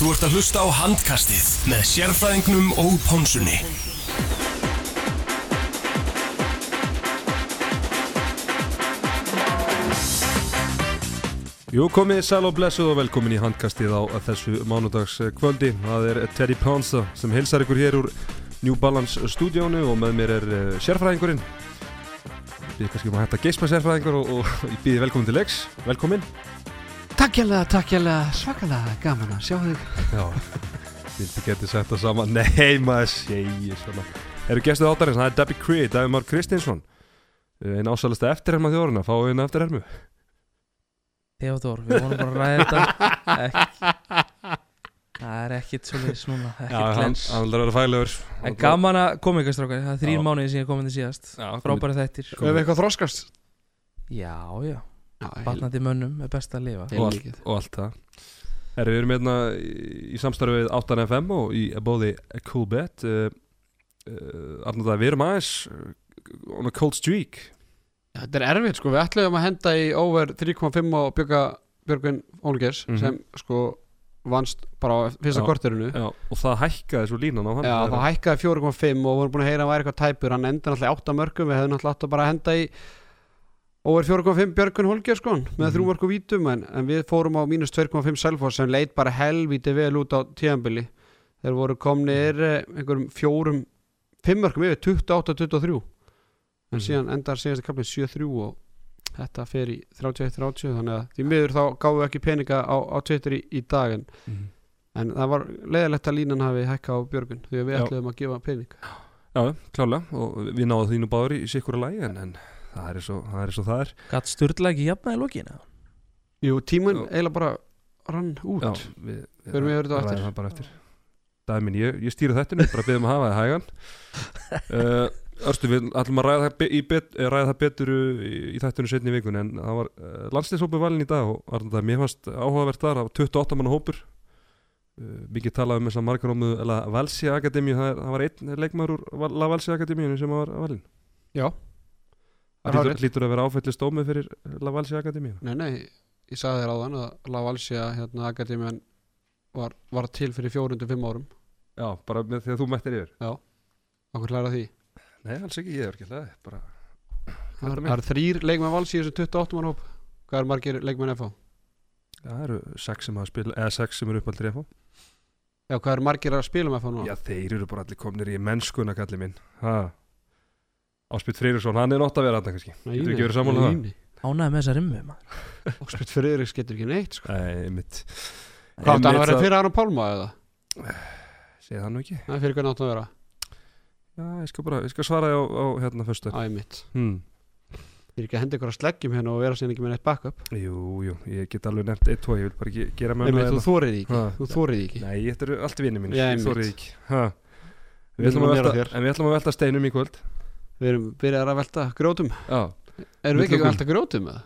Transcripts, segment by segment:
Þú ert að hlusta á handkastið með sérfræðingnum og pónsunni. Jú, komið sæl og blessuð og velkomin í handkastið á þessu mánudags kvöldi. Það er Teddy Ponsa sem hilsar ykkur hér úr New Balance stúdíónu og með mér er uh, sérfræðingurinn. Ég býði kannski um að hætta geisma sérfræðingur og, og ég býði velkomin til leiks. Velkomin. Takk hjálpa, takk hjálpa, svakalega gaman að sjá þig. Já, vildi getið sett það saman. Nei, maður segir svona. Eru gestuð átarins, það er Debbie Cree, David Mark Kristinsson. Einn ásælasta eftirherma þjóruna, fáið einn eftirhermu. Theodor, við vonum bara að ræða þetta ekki, Það er ekkit svolítið núna, Já, ekkit hann, glens hann vil vera fælegur. En gaman að koma ykkur strákar, það er þrýr Já. mánuði sem ég komið til síðast Já, Frábæri þættir Við hefum eitthvað þroskast. Já, já, Já, batnandi mönnum er best að lifa. Og, allt, og allt það. Herri, við erum hérna í, í samstarfi við 8FM og í bóði A Cool Bet. Uh, uh, við erum aðeins uh, on a cold streak. Já, Þetta er erfitt sko, við ætlum að henda í over 3.5 og bjöka Björgvin Ólgers Mhm. sem sko vannst bara á fyrsta korterinu. Og það hækkaði svo línan á hann Já, Það hækkaði 4.5 og vorum búin að heyra að hann væri eitthvað tæpur, hann endur náttúrulega 8 mörgum, við hefðum náttúrulega átt að bara henda í over 4.5 Björgvin Holger sko, með Mhm. þrjú mörgu vítum en, en við fórum á mínus 2.5 Selfoss sem leit bara helvíti vel út á tíðanbili þeir voru komnir eh, einhverjum fjórum 5 mörgum yfir 28-23 en Mhm. síðan endar síðast að kapli 7-3 og þetta fer í 31-30 þannig að því miður þá við ekki peninga á, á Twitter í, í dag en, Mhm. en það var leiðilegt að línan hafi hækka á Björgun því að við Já. ætluðum að gefa pening Já, klálega og við náðum þínu báður í sikkura lægi en, en það er svo það er, svo það er. Gatt sturla ekki jafnaði í lokinu Jú, tíminn Já. eiginlega bara rann út. Já, við, við þetta á ræðum eftir. það bara eftir. Dæmin, ég, ég stýra þetta bara beðum að hafa það hægan. Uh, Örstu, við ætlum að ræða það, bet, eh, ræða það betur uh, í, í þættinu setni vikun en það var uh, landslýshópur valin í dag og var þetta mér fannst áhugavert þar það var 28 manna hópur. Uh, mikið talað um þess að margarómu Valsja Akademíu, það, er- það var einn leikmaður úr Val- La Valsja Akademíu sem var valin Já, Það lítur, að vera áfællist dómið fyrir La Valsja Akademíu? Nei, nei, ég sagði þér áðan að Lavalsia hérna, Akademian var, var til fyrir 405 árum. Já, bara með því að þú mættir yfir. Okkur læra því? Nei, alls ekki, ég er ekki hlæði bara Það er- eru þrýr leikmenn vals í þessu 28 mann hóp. Hvað er margir leikmenn FH? Já, það eru sex sem hafa spil eða sex sem eru uppaldir í FH Já, hvað er margir að spila með FH núna? Já, þeir eru bara allir komnir í mennskuna kalli minn. Ha. Áspyrt Freyrisson, hann er nótt að vera þetta kannski. Getur ekki verið sammála um það? Ánaði með þessa rimmu maður. Óspyrt Friðriks getur ekki neitt sko. Nei, mitt Hvað hann það- fyrir Aron Pálma eða? Segði það nú ekki. Það er fyrir hvernig átti að vera? Já, ég skal bara, ég skal svara þér á, á hérna fyrstu Æ, mitt hmm. Ég er ekki að henda ykkur að sleggjum hérna og vera síðan ekki með neitt backup. Jú, jú, ég get alveg nefnt eitt, tvo Ég vil bara ekki gera með Nei, þú þórið ekki. Nei. Við Við. En við ætlum að velta steinum í kvöld Við erum byrjaðar að velta grjótum. Já, Erum við ekki að velta grjótum eða?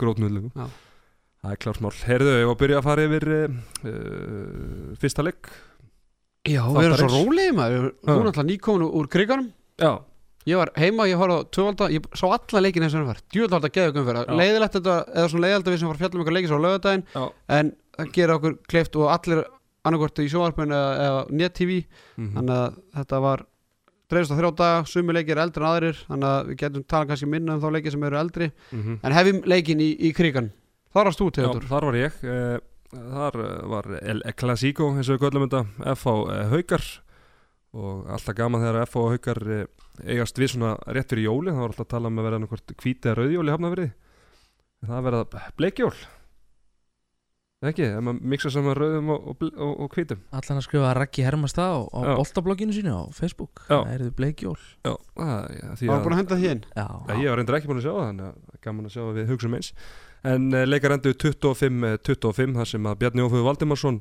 Grótnöðlugum Já. Það er klart mál. Herðu, ég var að byrja að fara yfir uh, Fyrsta leik? Já, við erum svo rólegið maður. Þú er náttúrulega nýkomin úr kriganum. Já, Ég var heima, ég horfði á tvövalda Ég sá alla leikin eins og hann var Djúvalda geðugum fyrir. Leiðilegt þetta, eða svona leiðilegt að við sem var fjallum ykkur leikis á lögadaginn En það gera okkur kleift og allir annarkvort í sjónvarpinu eða, eða net-tv Mhm. Þannig að þetta var dreifist á þrjá daga, sumi leikir er eldri en aðrir Þannig að við getum talað kannski minna um þá leiki sem eru eldri. Mhm. En hefjum leikin í, í krigan Þar varst þú, Teodor þar var ég. Uh, Þar uh, var El Clasico eins og við köllum þetta FH uh, Haukar. Og alltaf gaman þegar FH og Haukar eigast við svona rétt fyrir jóli það var alltaf að tala um að vera annarkvort hvíti eða rauðjól í hafnafriði það verða bleikjól ekki, ef maður mixa saman rauðum og, og, og, og hvítum. Allan að skrifa Raggi Hermastad á, boltablogginu sínu á Facebook? Já. Það eru bleikjól Já, það, já, því Það var að búin að henda því inn. Já, Já, ég var reyndar ekki búin að sjá það þannig að það er gaman að sjá að við hugsaum eins. En uh, leikar endur 25-25 þar sem að Bjarni Óföðu Valdimarsson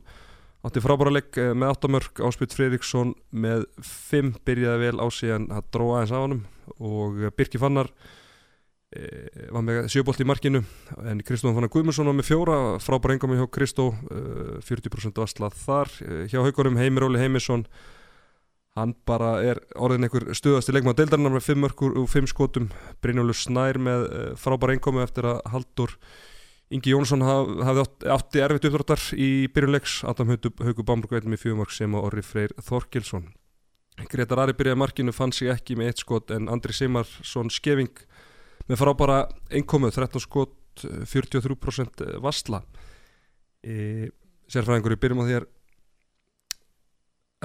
átti frábæra leik uh, með 8 mörg Áspjöld Fredriksson með 5 byrjaði vel á síðan að dróa aðeins á honum. Og Birki Fannar var með sjöbolt í markinu en Kristofan Fannar Guðmundsson var með fjóra frábæra engum hjá Kristó uh, 40% vaslað þar uh, hjá haugurum Heimir Óli Heimisson hann bara er orðin einhver stuðasti leikmaður deildarinnar með 5 mörgur og 5 skotum. Brynjólu Snær með frábæra einkomi eftir að Haldur Ingi Jónsson haf, hafði átt, átti erfitt uppdráttar í byrjunleiks Adam Haugur Bámburg veitum í fjögumörk sem og Orri Freyr Þorkilsson Gretar Ari byrjaði markinu fann sig ekki með eitt skot en Andri Simarsson skefing með frábara einkomu 13 skot 43% vassla e, Sérfræðingur í byrjum á þér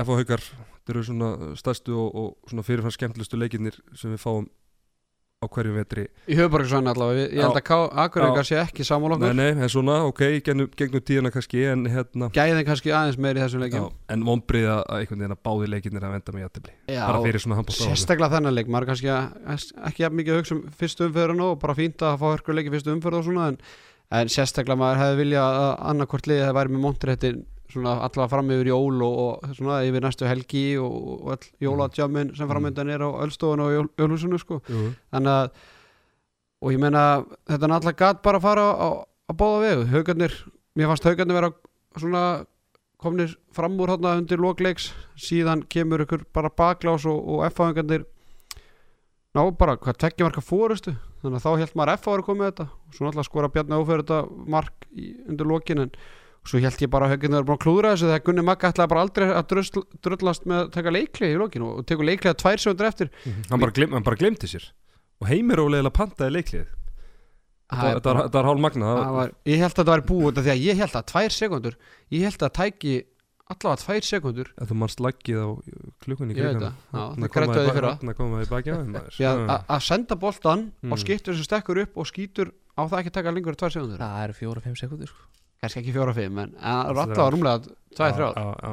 F.A. Haugar þetta eru svona stærstu og, og svona fyrirfram skemmtlustu leikinnir sem við fáum á hverju vetri. Í höfuborgarsvæðin allavega, ég held að Akureyringar sé ekki sammála Nei, okkur nei, en svona, ok, gegnum, gegnum tíðina kannski en hérna Gæðin kannski aðeins meir í þessum já, leikjum en vonbrið að að einhvern veginn að báði leikinnir að venda með jættibli Já, bara fyrir svona handbótt sérstaklega þennan leik. Maður er kannski að, ekki jafn mikið að hugsa um fyrstu umferðinu og bara fínt að fá hörkur leiki fyrstu svona en, en sérstaklega maður hefði vilja að annarkvort liðið það væri með montréttin svona allavega fram yfir jól og, og svona yfir næstu helgi og, og all jóladjámin sem framöndan er á Ölstofun og jól, jólhúsinu sko. Jú, þannig að og ég meina þetta er náttúrulega gatt bara að fara á, á báða vegu. Haugarnir, mér fannst haugarnir vera svona komnir fram úr hérna undir lokleiks síðan kemur ykkur bara baklás og, og F-haugarnir ná bara hvað tveggja marka fórustu þannig að þá held maður F-haugar að með þetta. Og svo náttúrulega skora Bjarni þetta mark í, undir lokin en svo held ég bara að haugarnir eru bara að klúðra þessu þegar Gunni Magga ætlaði bara aldrei að drusl, drullast með að taka leikli í lokin og tekur leiklega tvær sjóndur eftir. Mhm. hann, bara gleym, hann bara glemdi sér. Og heimir ólega pantaði leiklið Það er þetta var hálf magna Það var, ég held að þetta var búið út af því að ég held að tvær sekundur ég held að tæki allavega tvær sekundur ef þú mannst laggið á græddu því fyrra. þannig að koma í baki á þeim að, að, að senda boltan Mm. og skiptur sem stekkur upp og skýtur á það ekki að taka lengur en tvær sekundur Það eru fjóra-fimm sekundur sko. Kannski ekki fjóra fimm en er allavega er- rúmlega já. Já.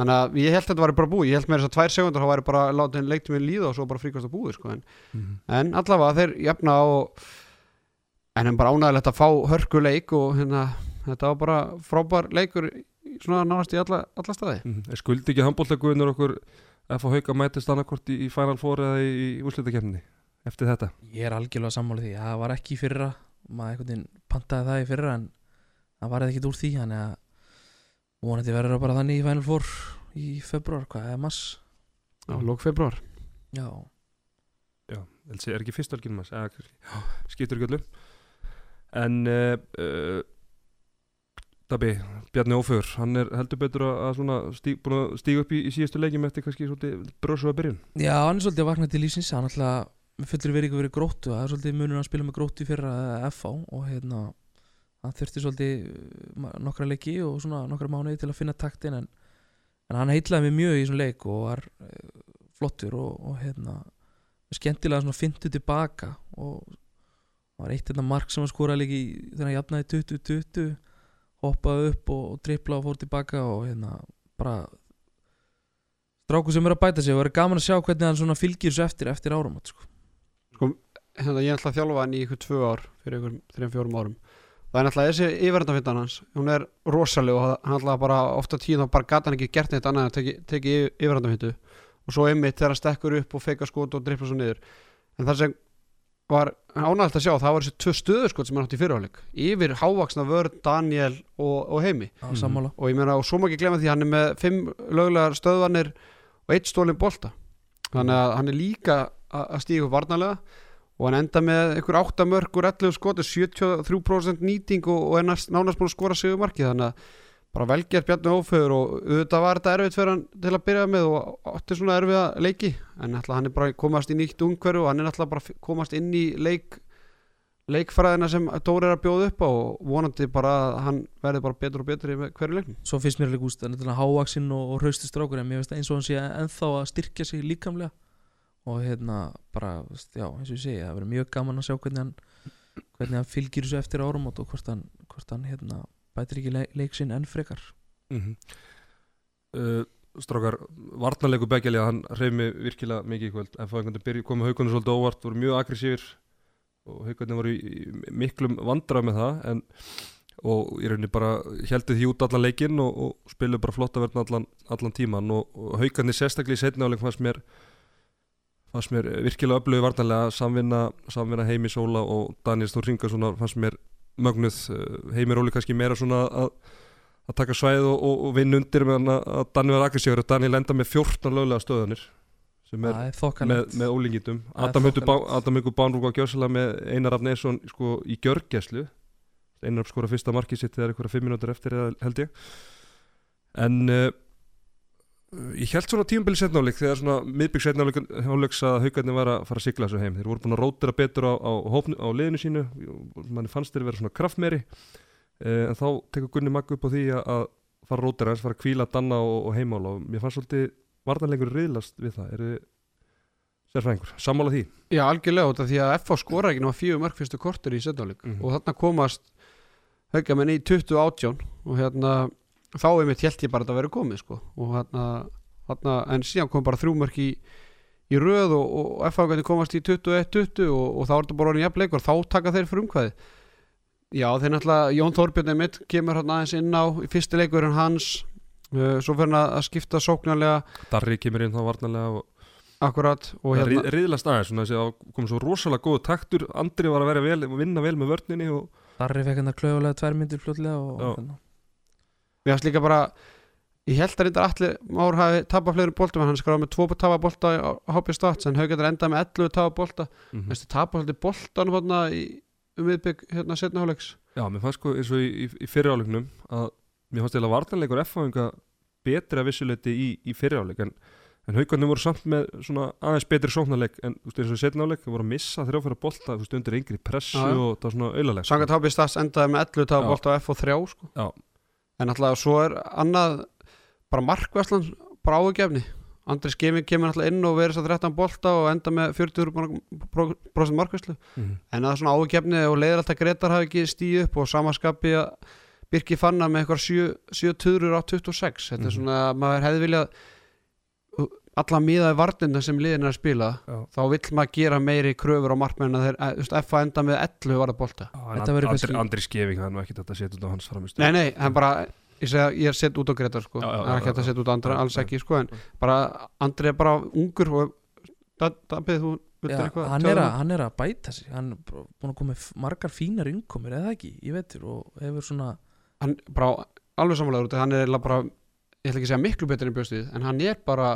þannig að ég held að þetta var bara búið ég held með þess að tvær sekundur þá væri bara látið leiktum við líða og svo bara fríkast að búið sko. en, Mhm. en allavega þeir jafna og en en bara ánægilegt að fá hörku leik og hérna, þetta var bara frábær leikur í- svona nánast í alla, alla staði Mhm. Er skuldi ekki handbóltaguðnur okkur að fá hauka mætist annarkort í, í Final Four eða í, í úrslutakefni eftir þetta Ég er algjörlega sammála því Það var ekki í fyrra maður einhvern veginn pantaði það í fyrra en það var ekkert úr því þannig að vonandi verður það bara þannig í Final Four í februar, hvað er mass á lók februar Já, Já, Elsi er ekki fyrst kannski, já, skiptur ekki öllum en uh, uh, Dabi, Bjarni Ófögur hann er heldur betur að, stíg, stíga upp í, í síðustu leikjum eftir kannski að byrjun. Já, hann er svolítið að vakna til lífsins hann alltaf fullur verið ykkur verið gróttu það er svolítið munur að spila með gróttu í fyrra eða FH og hérna hann þurfti svolítið ma- nokkra leiki og svona nokkra mánuði til að finna taktin en, en hann heitlaði mig mjög í þessum leik og var uh, flottur og, og hérna skemmtilega svona fyndu tilbaka og var eitt hérna mark sem skoraði líka í þegar hann jafnaði 20-20 hoppaði upp og, og dripla og fór tilbaka og hérna bara stráku sem er að bæta sig og verður gaman að sjá hvernig hann svona fylgir þessu eftir eftir árum sko. hérna, ég alltaf að þjálfa hann í ykkur tvö ár fyrir ykkur þreim fjórum árum það er alltaf þessi yfirvendafindan hans. Hún er rosaleg og hann alltaf bara ofta tíð þá bara gata hann ekki gert neitt annað en teki, teki yfirvendafindu og svo einmitt þegar hann stekkur upp og feika skot og drippla svo niður. En það sem var ánægt að sjá það var þessi tvö stöðuskot sem hann átti í fyrirháleik yfir hávaksna vörð Daniel og, og Heimi. Á Mhm. sammála. Og ég meina og svo má ekki glemma því hann er með fimm löglegar stöðvanir og eitt stólinn bolta. Þannig að hann er líka að stíga upp varnarlega og hann enda með einhver 8 mörg úr 11 skoti 73% nýting og, og er nánast búin að skora sig markið þannig að bara velgerð Bjarni Óföður og auðvitað var þetta erfitt fyrir hann til að byrja með og átti svona erfiða leiki. En hann er bara komast í nýtt umhverju og hann er alltaf bara komast inn í leik leikfræðina sem Dóri er að bjóða upp á og vonandi bara að hann verði bara betur og betur í hverju leiknum. Svo finnst mér líka úst að hávaksinn og, og hraustur strákur en mér finnst það eins og hann sé ennþá að styrkja sig líkamlega og hérna bara, já, eins og ég segi það verður mjög gaman að sjá hvernig hann hvernig hann fylgir þessu eftir árum og hvort hann, hvort hann hérna, bætir ekki leik, leik sinn enn frekar. Mm -hmm. uh, Strákar, varnarleiku begjalið hann reyf mig virkilega mikið í kvöld. En fá einhvern veginn komu haugunum svolítið óvart voru mjög aggressífir og haugunum voru í, í miklum vandrað með það en, og í rauninni bara heldur því út allan leikinn og, og spilu bara flotta verðin allan, allan tíman og, og haugarnir sérstaklega í setni áleik fannst mér fannst mér virkilega öflögu varnarlega samvinna, samvinna Heimi Sóla og Daniel Stór Ringarssonar fannst mér mögnuð. Uh, Heimi Róli kannski meira svona að að taka svæð og, og, og vinna undir meðan að Daniel var aggressífur og Daniel enda með 14 löglega stöðanir sem er er með, með er Adam Haukur Bánrúk á gjörsala með Einar Afn Eðsson sko, í gjörgæslu. Einar skora fyrsta marki sitt þegar einhverja fimm minútur eftir eða held ég. En uh, ég held svona tímabili setnáleik þegar svona miðbygg setnáleiks að haugarnir var að fara að sigla þessu heim. Þeir voru búin að rótira betur á, á, á liðinu sínu. Manni fannst þeir vera svona kraftmeri uh, en þá tekur Gunni Magg upp á því að, fara að rótira eins fara að kvíla Danna og, og heimál og mér fannst svolítið varnarleikur riðlast við það. Eru sérfræðingur, sammála því? Já, algjörlega út af því að FH skora ekki ná fjögur mörg fyrstu kortur í setnáleik Mhm. og þarna komast haugamenn í 2018 og hérna þá er mitt ég bara að verið komið sko. Og hérna, hérna en síðan kom bara þrjú mörg í, í röð og, og FH komast í 21-20 og, og þá er þetta bara orðin jafnleik og þá taka þeir fyrir umkvæði Já, þeir náttúrulega, Jón Þorbjörn mitt kemur hérna aðeins inn á í fyrsti leikurinn hans uh, svo fyrir hann að að skipta sóknarlega. Darri kemur inn þá varnarlega og akkurat og hérna, hérna, riðlast aðeins svona þessi að kom svo rosalega góð taktur. Andri var að vera vel, vinna vel með vörninni og Darri fekk hann að klauðulega tvær myndir fljótlega og, hérna. Mér finnst líka bara Ég held að reyndar allir Már hafi tapað fleiri boltum en hann skráði með tvo tapa bolta á HP Stats en Haugatar endaði með 11 tapa bolta mm mm. Þessi tapað hérna í um viðbygg hérna setna hálfleiks Já, mér fannst sko eins og í, í, í fyriráleiknum að mér fannst eða vartanleikur F-fáinga betri að vissuleiti í, í fyriráleik en, en haugarnir voru samt með svona aðeins betri sóknarleik en þú veist eins og setna áleik voru að missa þrjáfæra veist undir yngri pressu og það var svona auðaleg Sangat HP Stats endaði með 11 tapa Já. bolta á F og 3 sko. En alltaf svo er annað bara markvæslan bara áhugjefni Andri Skemi kemur alltaf inn og verið svo 13 bolta og enda með 40% markvæslu mm. en það er svona áhugjefni og leiðir alltaf Gretar hafi ekki stíð upp og samaskapi að Birki fanna með eitthvað 7 tuðrur á 26 þetta er Mhm. svona að maður hefði viljað alla miðaði varnina sem liðin er að spila Já. þá vill maður gera meiri kröfur á markmenn að þeir, F að enda með 11 varða bolta Þetta verður Andri, kannski- Andri Skeving það er nú ekkit þetta að setja út á hans framist nei nei, hann bara ég segja, ég er sett út á Gretar sko. Það er ekki hægt að setja út á andra, Já, alls ekki sko en bara, Andri er bara ungur og Dabið, þú viltur Já, eitthvað hann, er að, hann er að bæta sig. Hann er bara búin að koma margar fínar innkomir eða ekki, ég veitur og hefur svona hann bara alveg samanlega hann er bara, ég ætla ekki að segja miklu betur en bjóstið, en hann er bara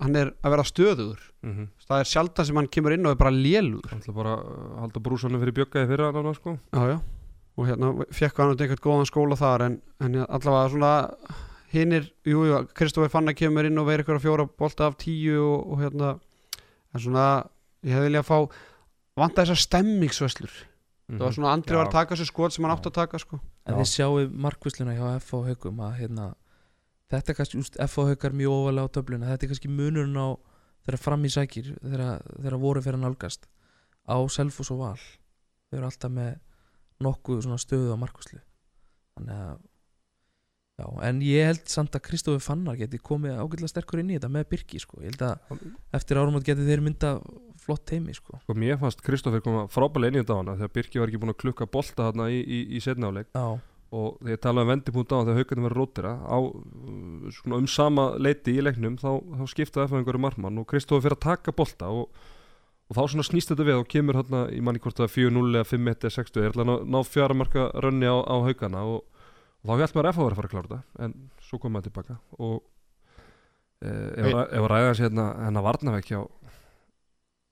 hann er að vera stöðugur mm -hmm. það er sjaldan sem hann kemur inn og er bara lélugur hann ætla bara að halda brúsanum fyrir bjöggaði fyrir hann sko. já, já. og hérna fekk hann eitthvað góðan skóla þar en, en allavega svona hinnir, jú, jú, Kristófi Fanna kemur inn og verið eitthvað fjóra bolta af tíu og, og hérna en svona, ég hefði viljað fá vanta þessar stemmingsvöslur það var svona andri Já. var að taka sér skot sem hann átti að taka sko en Já. þið sjáu markvisluna hjá F og haugum að hérna, þetta er kannski úst, F og haugar mjög ofalega á töfluna. Þetta er kannski munurinn á þeirra fram í sækir þeirra, þeirra voru fyrir nálgast á Selfos og Val. Þau eru alltaf með nokkuð svona stöðu á markvislu þannig að Já, en ég held samt að Kristófi Fannar geti komið ágætlega sterkur inn í þetta með Birki sko. ég held að eftir árum átt geti þeir mynda flott teimi sko. Sko mér fannst Kristoffer koma frábælega inn í þetta á hana þegar Birki var ekki búin að klukka bolta þarna í, í, í setnáleik Já, og þegar ég talaði um vendipunkt á þegar haugarnir verið rótira á uh, svona um sama leiti í leiknum þá, þá skiptaði FF einhverju markmann og Kristoffer fyrir að taka bolta og, og þá snýst þetta við og kemur hérna í manni hvort er 4-0 eða 5-1 eða 60 er alltaf að ná, fjara marka rönni á, á haugana og, og þá held maður FF að vera að fara að klára þetta en svo kom maður tilbaka og e, ef, að ræða hans hérna hennar varnavekk hjá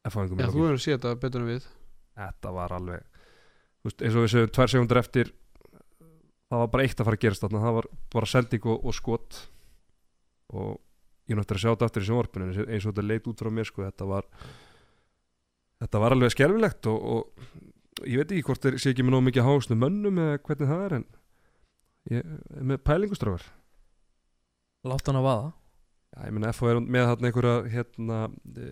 FF-engum Já, þú hefur séð þetta betur en við. Þetta var alveg veist, eins og við segjum eftir það var bara eitt að fara að gerast þarna. Það var bara sending og, og skot. Og ég náttúrulega að sjá þetta aftur í sjónvarpinu eins og þetta leit út frá mér sko, þetta var þetta var alveg skelfilegt og, og ég veit ekki hvort þeir sé ekki með nóg mikið hásnu mönnum eða hvernig það er en ég með pælingustrákar látt hann að vaða. Já, ég meina FH er með þarna einhverja hérna e,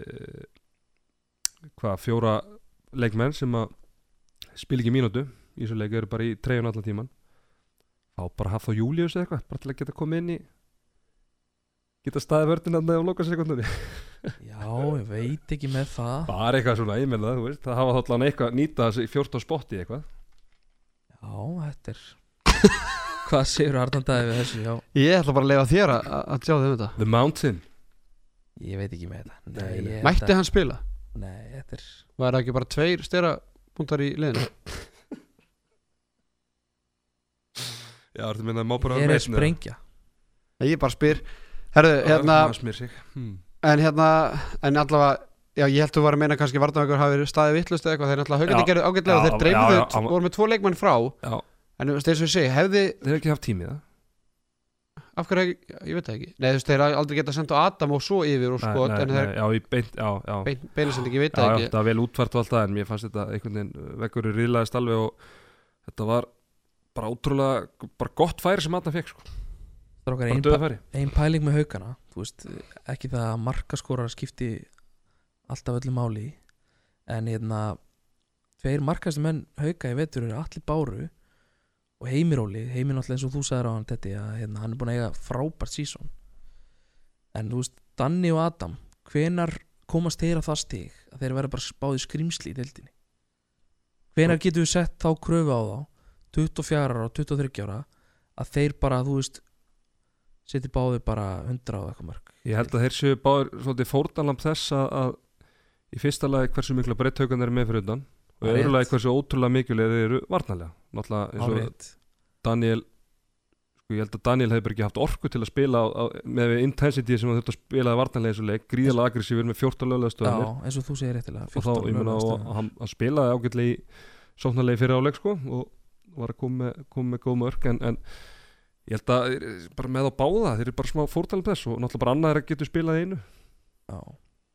hvað, fjóra leikmenn sem að spila ekki mínútu í þessu leik eru bara í treyjun allan tíman þá bara hafa þá Július eða eitthvað bara til að geta komið inn í geta staðið vörðin að á loka sekundunni Já, ég veit ekki með það. Bara eitthvað svona, ég meina það, þú veist það hafa þá allan eitthvað, nýta þessi 14 spotti eitthvað. Já, þetta er Hvað segir Arnandaði við þessu? Já, Ég ætla bara að leifa þér að, að sjá þeim þetta The Mountain. Ég veit ekki með þetta. Nei, Nei, ég Mætti að- hann spila? Nei, þetta er Var það ekki bara tveir stera punktar í liðinu? Já, þetta meina má bara Ég er vera að sprengja? Ég bara spyr. Herðu, hérna hmm. En hérna, en allavega Já, ég held að þú var að meina kannski Varnaveikur hafi verið staðið vittlust eða eitthvað, þeir náttúrulega haugandi Já. gerðu ágætlega Já, þeir dreifðu, já, já, hann- voru með tvo leikmann frá. Já, en þú veist, eins og ég segi, hefði, þeir ekki haft tímið það. Af hverju, ekki- ég veit það ekki. Nei, þú veist, þeir aldrei geta sendt á Adam og svo yfir og skot, nei, en nei, þeir Já, í beint, já, já. Bein, beinast ekki, ég veit Já, það já, ekki. þetta var vel útvært og allt það en mér fannst þetta einhvern veginn uh, vekkur bara ótrúlega bara gott færi sem Adam fekk sko. Það er okkar bara ein, döða pæ- færi. ein pæling með haugana Þú veist, ekki það að markaskórar skipti alltaf öllu máli en hérna tveir markasti menn hauga í vetur eru allir báru og heimiróli heimir náttúrulega eins og þú sagðir á hann þetta að hérna, hann er búin að eiga frábært sísón en þú veist, Danni og Adam hvenar komast þeir að það stig að þeir verða bara spáði skrimsli í deildinni? Hvenar getum við sett þá kröfu á þá 24 ára og 23 ára að þeir bara, þú veist seti báði bara 100 og eitthvað mörg. Ég held að þeir séu báður svolítið fórnalamb þess að, að í fyrsta lagi hversu mikla breytthaugan eru með fyrir utan og í öðru lagi hversu ótrúlega mikilvæg þeir eru varnarlega. Náttúrulega eins og. Daniel sko ég held að Daniel hefur ekki haft orku til að spila á, á, með intensity sem hann þurfti að spila varnarlega eins og leik, gríðalega aggressífur með 14 löglega Já, stöðanir eins og þú segir réttilega og þá, ég og hann, hann spilaði ágætlega í sóknarlegi fyrir áleik sko og var að koma með, koma með góð mörg en, en ég held að bara með á báða þeir eru bara smá fórtalum þess og náttúrulega bara annað er að getur spilað í einu. Já,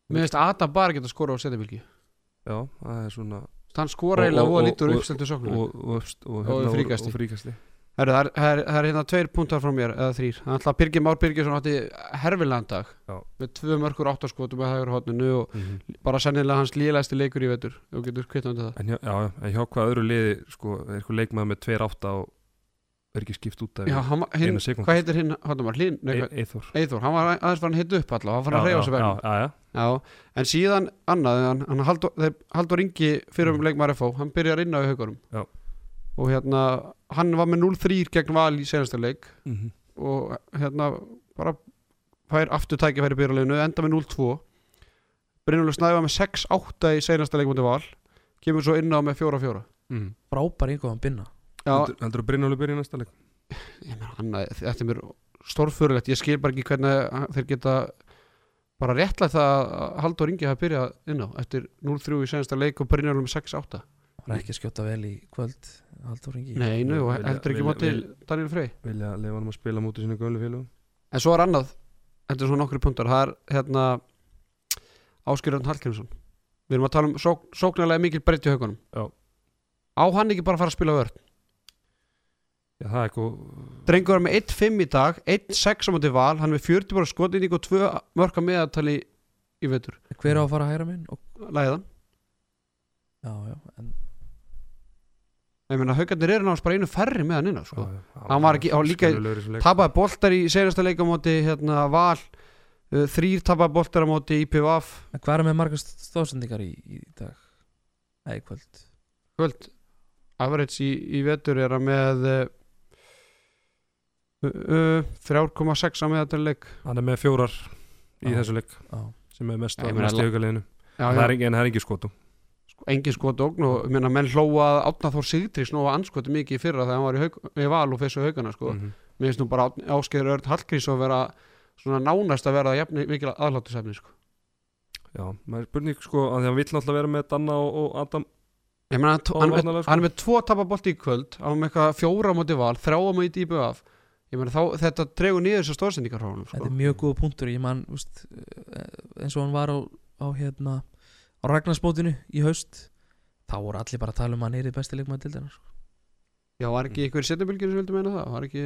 Mér finnst Adam bara geta skora á setjabilgi já, það er svona Hann skora eiginlega og- og og- lítur og- uppsteltu sóknum og, og, og, Og fríkasti. Herru, það er, það er, það er hérna tveir punktar frá mér eða þrýr, þannig að Birgir Már Birgisson átti herfilegan dag Já. með tvö mörkur áttaskotum með hægur hotninu og mm bara sennilega hans líðlæsti leikur í vetur og getur kvittan til það en, hjá, já, en hjá hvað öðru liði sko, er eitthvað leikmaður með 2-8 og er ekki skipt út af Já, hann, var- hinn, eina sekúndu. hvað heitir hinn hotumar? Hlín? Nei, hvað- Eithor Eyþór, hann var aðeins fann hitt upp allavega, hann fann að reyfa sig já, verðin en síðan annað, hann, hann Halldór, þeir, Halldór Ingi fyrir um Mm. leikmaður FH, hann byrjar inn á Já. Og hérna, hann var með 0-3 gegn val í senasta leik. Mhm. og hérna bara fær aftur tækifæri byrjarleginu, enda með 0-2 Brynjólfur Snæfa með 6-8 í senasta leik mútið val. Kemur svo inn á með 4-4 Mhm. frábær einhverjum binna Já, heldur heldur að Brynjóli byrja í næsta leik? Ég meina hann, þetta er mér stórfurulegt, ég skil bara ekki hvernig þeir geta bara réttlega það að Halldór Ingi hafi byrjað inn á eftir 0-3 í senasta leik og Brynjólfur með 6-8 hann er ekki að skjóta vel í kvöld Nei, nú, heldur ekki vilja- Daniel Frey. vilja lefa hann að spila mútið sínu gölu félögum? En svo er annað, þetta er svona nokkru punktar. Það er hérna Áskjörðan Hallgrímsson. Við erum að tala um sók, sóknarlega mikil breytt í haugunum. Já. Á hann ekki bara að fara að spila vörn Já, það er eitthvað Drengur er með 1-5 í dag 1-6 á móti val, hann er með 40 bara skotinning og 2 mörka meðatali í vetur, hver á að fara að hæra minn og, læðan já, já, en Ég meina, haugarnir eru náttúrulega bara einu færri með hann inn á sko. Hann var ekki- á líka- í leik. Tapaði boltar í senasta leik á móti hérna, val uh, Þrýr tapaði boltar á móti IPVF en hvað er með margast stóðsendingar í, í dag? Nei, í kvöld. Kvöld. Average í, í vetur er að með uh, uh, 3,6 á meðataleg Hann er með fjórar í þessu leik já, sem er mest, mest í aukaliðinu já, það er engin, það er engin skotum. sko, engin skot ógn og ég meina, menn hlóa að Átna Þór Sigdrís nú að anskoti mikið í fyrra þegar hann var í, haug, í val og fessu haugana sko. Mhm. mér finnst nú bara Áskeður Örn Hallgrís að vera svona nánast að vera jafn mikil aðláttisefni sko. Já, maður spurning sko að því hann vill náttúrulega vera með Danna og, og Adam ég meina, hann, hann, sko. hann er með tvo tapabolt í kvöld á með eitthvað fjóra móti val, þrjá á móti IPVF ég meina, þá, þetta dregur niður þessar stóðsendingar frá honum þetta sko. er mjög góð punktur ég man, úst, eins og hann var á, á hérna á Ragnarsbótinu í haust þá voru allir bara að tala um að hann er í besti leikmaður til þennar já, var ekki ykkur setjabilgjur sem vildi meina það? Var ekki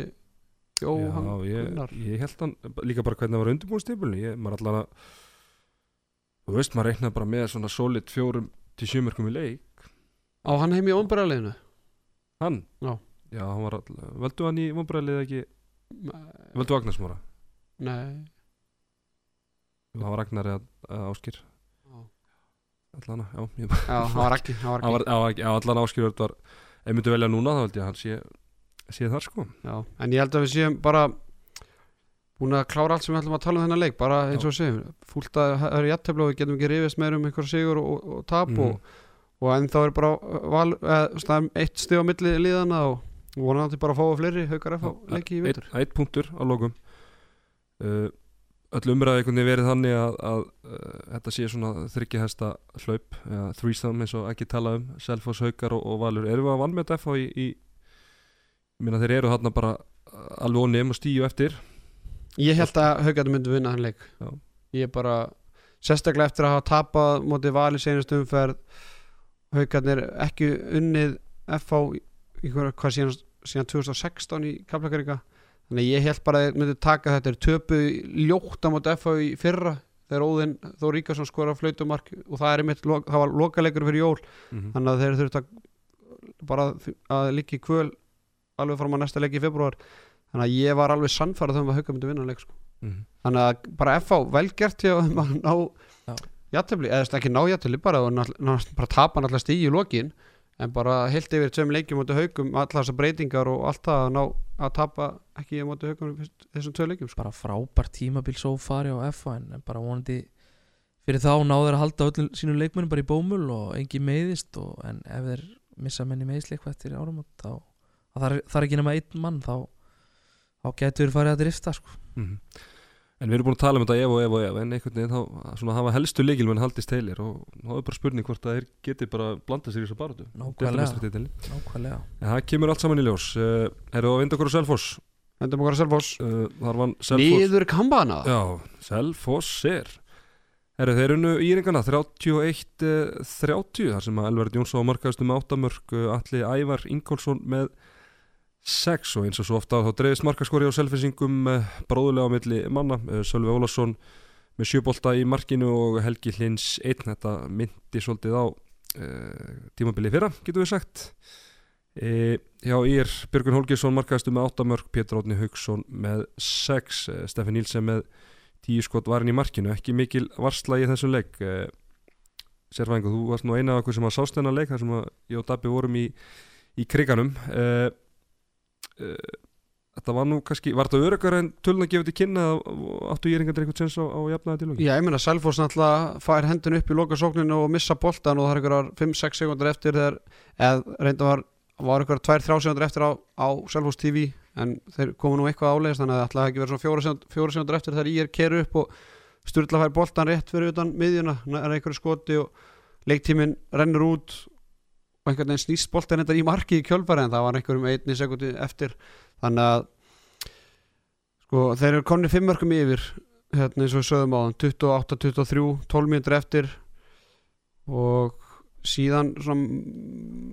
Jóhann Já, ég, Gunnar? ég held hann líka bara hvernig það var undirbúinstipulni ég, maður allan að þú veist, maður reiknaði bara með svona solid fjórum til sjömörkum í leik. Á hann heim í ónbæraleginu hann, Já. já hann var all, völdu hann í vonbræðlið ekki, völdu Agnarsmóra nei. Það var Agnar eða Áskir. Allan að, á, á, allan að Áskir var ef myndu velja núna þá held ég að hann sé, sé þar sko. Já, en ég held að við séum bara búin að klára allt sem við ætlum að tala um þennan leik bara eins og segjum, fúlt að það eru jættefla og við getum ekki rifist meir um einhver sigur og, og, og tap Mhm. og, og en þá er bara val, eð, staðum, eitt stig á milli liðana og vonandi bara að fá fleiri haukar að fá leiki í eitt, vitur eitt punktur á lokum. Uh, öll umræði einhvern veginn verið þannig að, að uh, þetta sé svona þryggjahesta hlaup eða threesome eins og ekki tala um Selfoss, Haukar og, og Valur. Erum við að vann með þetta í, í ég meina þeir eru þarna bara uh, alveg onnum og stíu eftir. Ég held að haugarnir myndu vinna hann leik. Já. Ég bara sérstaklega eftir að hafa tapað mótið vali senast umferð haugarnir ekki unnið FH í í hvað síðan, síðan 2016 í Kaplakaríka þannig að ég held bara að þeir myndu taka þetta er töpu ljótt á móti FH í fyrra þegar Óðinn Þó Ríkarsson skora flautumark og það er einmitt, það var lokalegur fyrir jól mm þannig að þeir þurft að bara að líka í kvöl alveg fram á næsta leik í februar þannig að ég var alveg sannfærað þegar maður hauga myndi vinna leik sko. -hmm. þannig að bara FH velgert þeim að ná Já. jættefli, eða ekki ná jættefli bara, bara tapa náttúrulega stígi í lokin en bara heilt yfir tveim leikjum mútið haugum, allar þessar breytingar og allt það að ná að tapa ekki mútið haugum þessum tvei leikjum sko. bara frábært tímabil svo fari á FA en bara vonandi fyrir þá náður að halda öllum sínum leikmennum bara í bómul og engin meiðist og, en ef þeir missa menn í meiðsli eitthvað eftir árum þá er ekki nema einn mann þá, þá getur þeir farið að drifta sko. Mhm. En við erum búin að tala um þetta ef og ef og ef en einhvern veginn þá svona hafa helstu leikilmenn haldist heilir og þá er bara spurning hvort að þeir geti bara blanda sér í þessu baratu nákvæmlega, nákvæmlega. En það kemur allt saman í ljós. Uh, Erum við að vinda okkur á Selfoss. Endum okkar að Selfoss. Uh, Þar vann Selfoss Niður kambana. Já, Selfoss er Herru, þeir unnu íringana 31-30 þar sem að Elverð Jónsson á markaðustu með 8 mörg Alli Ævar Ingólfsson með 6 og eins og svo ofta þá dreifist markaskori á selfinsingum bróðulega á milli manna Eh, Sölvi Ólason með sjöbolta í markinu og Helgi Hlins 1 þetta myndi svolítið á uh, tímabili fyrra, getur við sagt. E, Já, ég er Björgun Holgesson markaðustu með 8 mörg Pétur Átni Haugsson með 6 eh, Stefán Nílsen með 10 skot varin í markinu, ekki mikil varsla í þessum leik e, Sérfæðingu, þú varst nú eina af okkur sem að sást þennan leik þar sem að ég og Dabbi vorum í, í kriganum. E, e, Þetta var nú kannski, var þetta öryggar en tölun að gefa til kynna áttu ég einhvern veginn sens á, á jafnaði til Já, ég meina Selfoss náttúrulega fær hendun upp í lokasókninu og missa boltan og það er einhverjar 5-6 sekundur eftir þegar eða reynda var, var einhverjar 2-3 sekundur eftir á, á Selfoss TV en þeir komu nú eitthvað álegist þannig að það ætlaði ekki verið svona 4 sekundur eftir þegar ég er keru upp og Sturla fær boltan rétt fyrir utan miðjuna er einhverju skoti og leiktíminn rennur út og einhvern veginn snýst boltan þetta í marki í kjölfari en það var einhverjum einni sekundi eftir. Þannig að sko þeir eru konni fimm mörgum yfir hérna eins og sögum á hann 28-23, 12 mínútur eftir. Og síðan svona,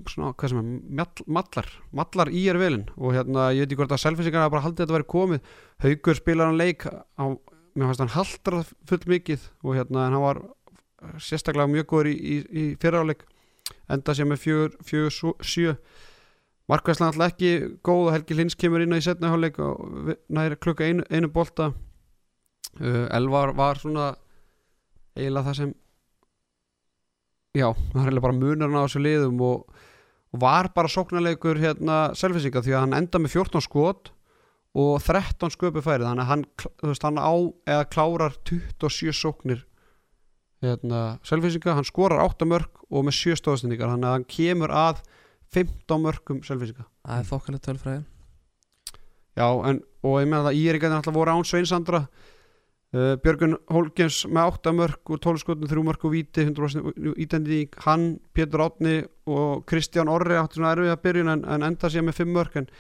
svona hvað sem er mall, mallar, mallar í er velin og hérna ég veit ekki hvort að selfinsingarna bara haldið þetta að vera komið. Haugur spilar hann leik á, mér fannst hann haldra full mikið og hérna hann var sérstaklega mjög góður í, í, í fyrraáleik enda fjögur sjö- sjö Markvæslan alltaf ekki góð og Helgi Lins kemur inn á í setna hálfleik og við- nær klukka einu, einu bolta. Uh, Elvar var svona eiginlega það sem já, það er eiginlega bara munurinn á þessu liðum og, og var bara sóknarleikur hérna selfisinga því að hann enda með 14 skot og 13 sköpu færið þannig að hann, veist, hann á eða klárar 27 sóknir hérna selfisinga, hann skorar 8 mörg og með 7 stóðsendingar þannig að hann kemur að 15 mörgum selfisinga það er þokkalegt tölfræði. Já, en, og ég meina það Íringarnir alltaf voru án Sveinsandra uh, Björgun Hólkjens með 8 mörg og 12 skotin, 3 mörg og víti 100% ítending, hann, Pétur Átni og Kristján Orri áttu svona erfið að byrjun en, en enda sér með 5 mörg en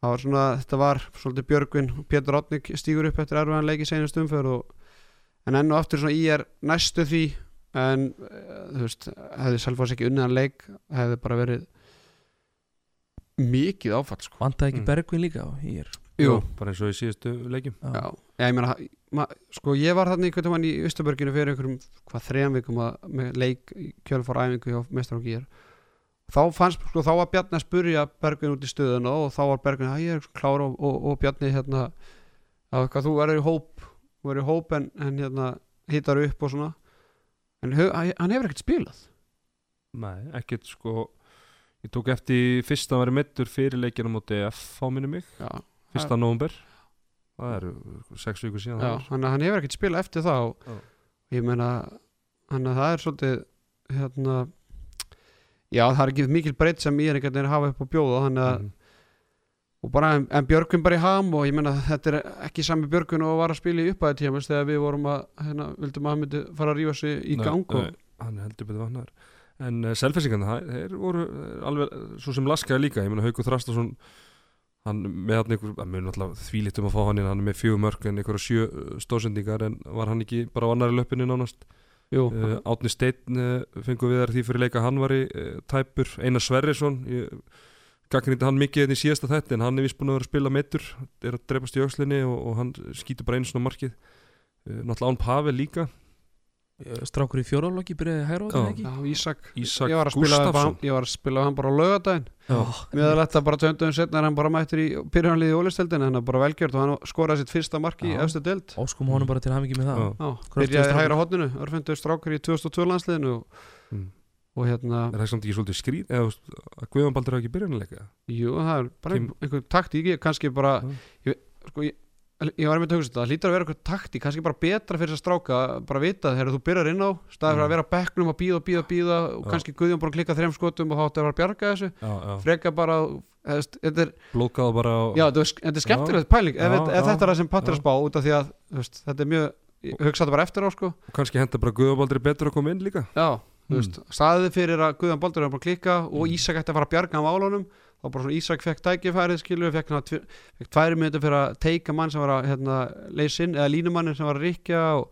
það var svona, þetta var svolítið Björgun, Pétur Átni stígur upp eftir erfiðan leiki seinast umferð og, en enn og aftur svona í er næstu því en uh, þú veist, hefði Selfoss ekki unniðan leik hefði bara verið mikið áfall sko. vantaði ekki Mm. Bergvin líka á hér Jú, bara eins og í síðustu leikjum Já. Já, já ég meina ma, sko ég var þarna einhvern veginn í Östurbörginu fyrir einhverjum hvað þrejum vikum að, með leik í kjölfara æfingu hjá Mestrar og Gýr þá fannst sko þá var Bjarni að spurja Bergvin út í stöðuna og þá var Bergvin að ég er klára og, og, og Bjarni hérna að hvað þú verður í hóp verður í hóp en, en hérna hittar upp og svona. En hann hefur ekkert spilað. Nei, ekkert sko. Ég tók eftir fyrst að vera meittur fyrir leikina móti F á minni mig. Já, Fyrsta nóvumber Það eru sex vikur síðan já, hann, hann hefur ekkert spilað eftir það og Já. ég meina hann að það er svolítið hérna já það er ekki mikil breytt sem ég er einhvern veginn að hafa upp á bjóða þannig að Mhm. Og bara en, en Björgvin bara í ham og ég menna þetta er ekki sami Björgvin og var að spila í uppæði tímans þegar við vorum að hérna, vildum að hann myndi fara að rífa sig í gang og, hann er heldur betur vannar en uh, selfessingarna, þeir voru eh, alveg, svo sem laskaði líka ég meina Haukur Þrastason hann með hann einhver, það mun alltaf þvílitt um að fá hann inn hann er með fjögur mörg en einhverja sjö uh, stóðsendingar en var hann ekki bara á annari löppinni nánast? Uh, Átni Steinn uh, fengum við þar því fyrir leika hann var í tæpur. Einar Sverrisson gaggrindi hann mikið hérna í síðasta þætti en hann er vist búin að vera að spila meittur er að drepast í aukslinni og, og hann skýtur bara einu svona markið. Uh, náttúrulega Án Pavel líka. Strákur í fjórálokki byrjaði hægra á þetta ekki? Já, Ísak. Ísak ég var, að hann- ég var að spila við hann bara á laugardaginn. Já. Mér þetta bara tönduðum setna er hann bara mættur í byrjanliði í ólisteldin hann er bara velgjört og hann skoraði sitt fyrsta mark í Já. efstu deild. Óskum honum bara til hamingi með það. Byrjaði strákur. hægra hotninu örfendur strákar í 2002 landsliðinu og. Og hérna er það samt ekki svolítið skrýt eða þú veist, að Guðjón Baldur hafa ekki byrjanleika jú, það er bara Kim- einhver taktík kannski bara ég, sko, ég, ég var með að hugsa þetta, það hlýtur að vera eitthvað taktík kannski bara betra fyrir þess að stráka bara vita þegar þú byrjar inn á, staðið fyrir Mm. að vera á bekknum og býða og býða og býða og kannski bara klikka þrem skotum og þá átti að vera að bjarga þessu. Freka bara, blóðgáða bara Já, þetta er, skemmtilegt pæling ef, þetta er það sem að spá út af því að þetta er mjög, ég hugsa þetta bara eftir á sko. Og kannski henda bara Guðjón Baldur betur að koma inn líka. Já, Mm. staðið fyrir að Guðan Baldur er bara að klikka og Mm. Ísak ætti að fara að bjarga á álunum þá bara svona Ísak fekk tækifærið skilur fekk, tværi minnir fyrir að teika mann sem var að hérna, leysa inn eða línumannin sem var að rikja og,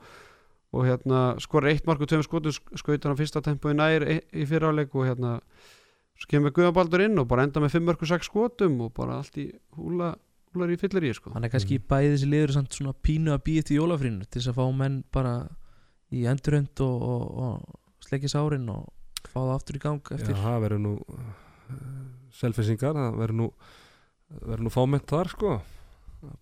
og hérna, skora eitt mark og tveim skotum skautur hann fyrsta tempo í nær í, í fyriráleik og hérna svo kemur Guðan Baldur inn og bara enda með fimm mörg og sex skotum og bara allt í húla húlar í fyllir í sko Hann er kannski Mm. bæði þessi liður svona pínu að býja til jólafrínu til þess að fá menn bara í endurönd og, og, og sleikja sárin og fá það aftur í gang eftir. Já, það verður nú uh, selfisingar, það verður nú verður nú fámennt þar sko.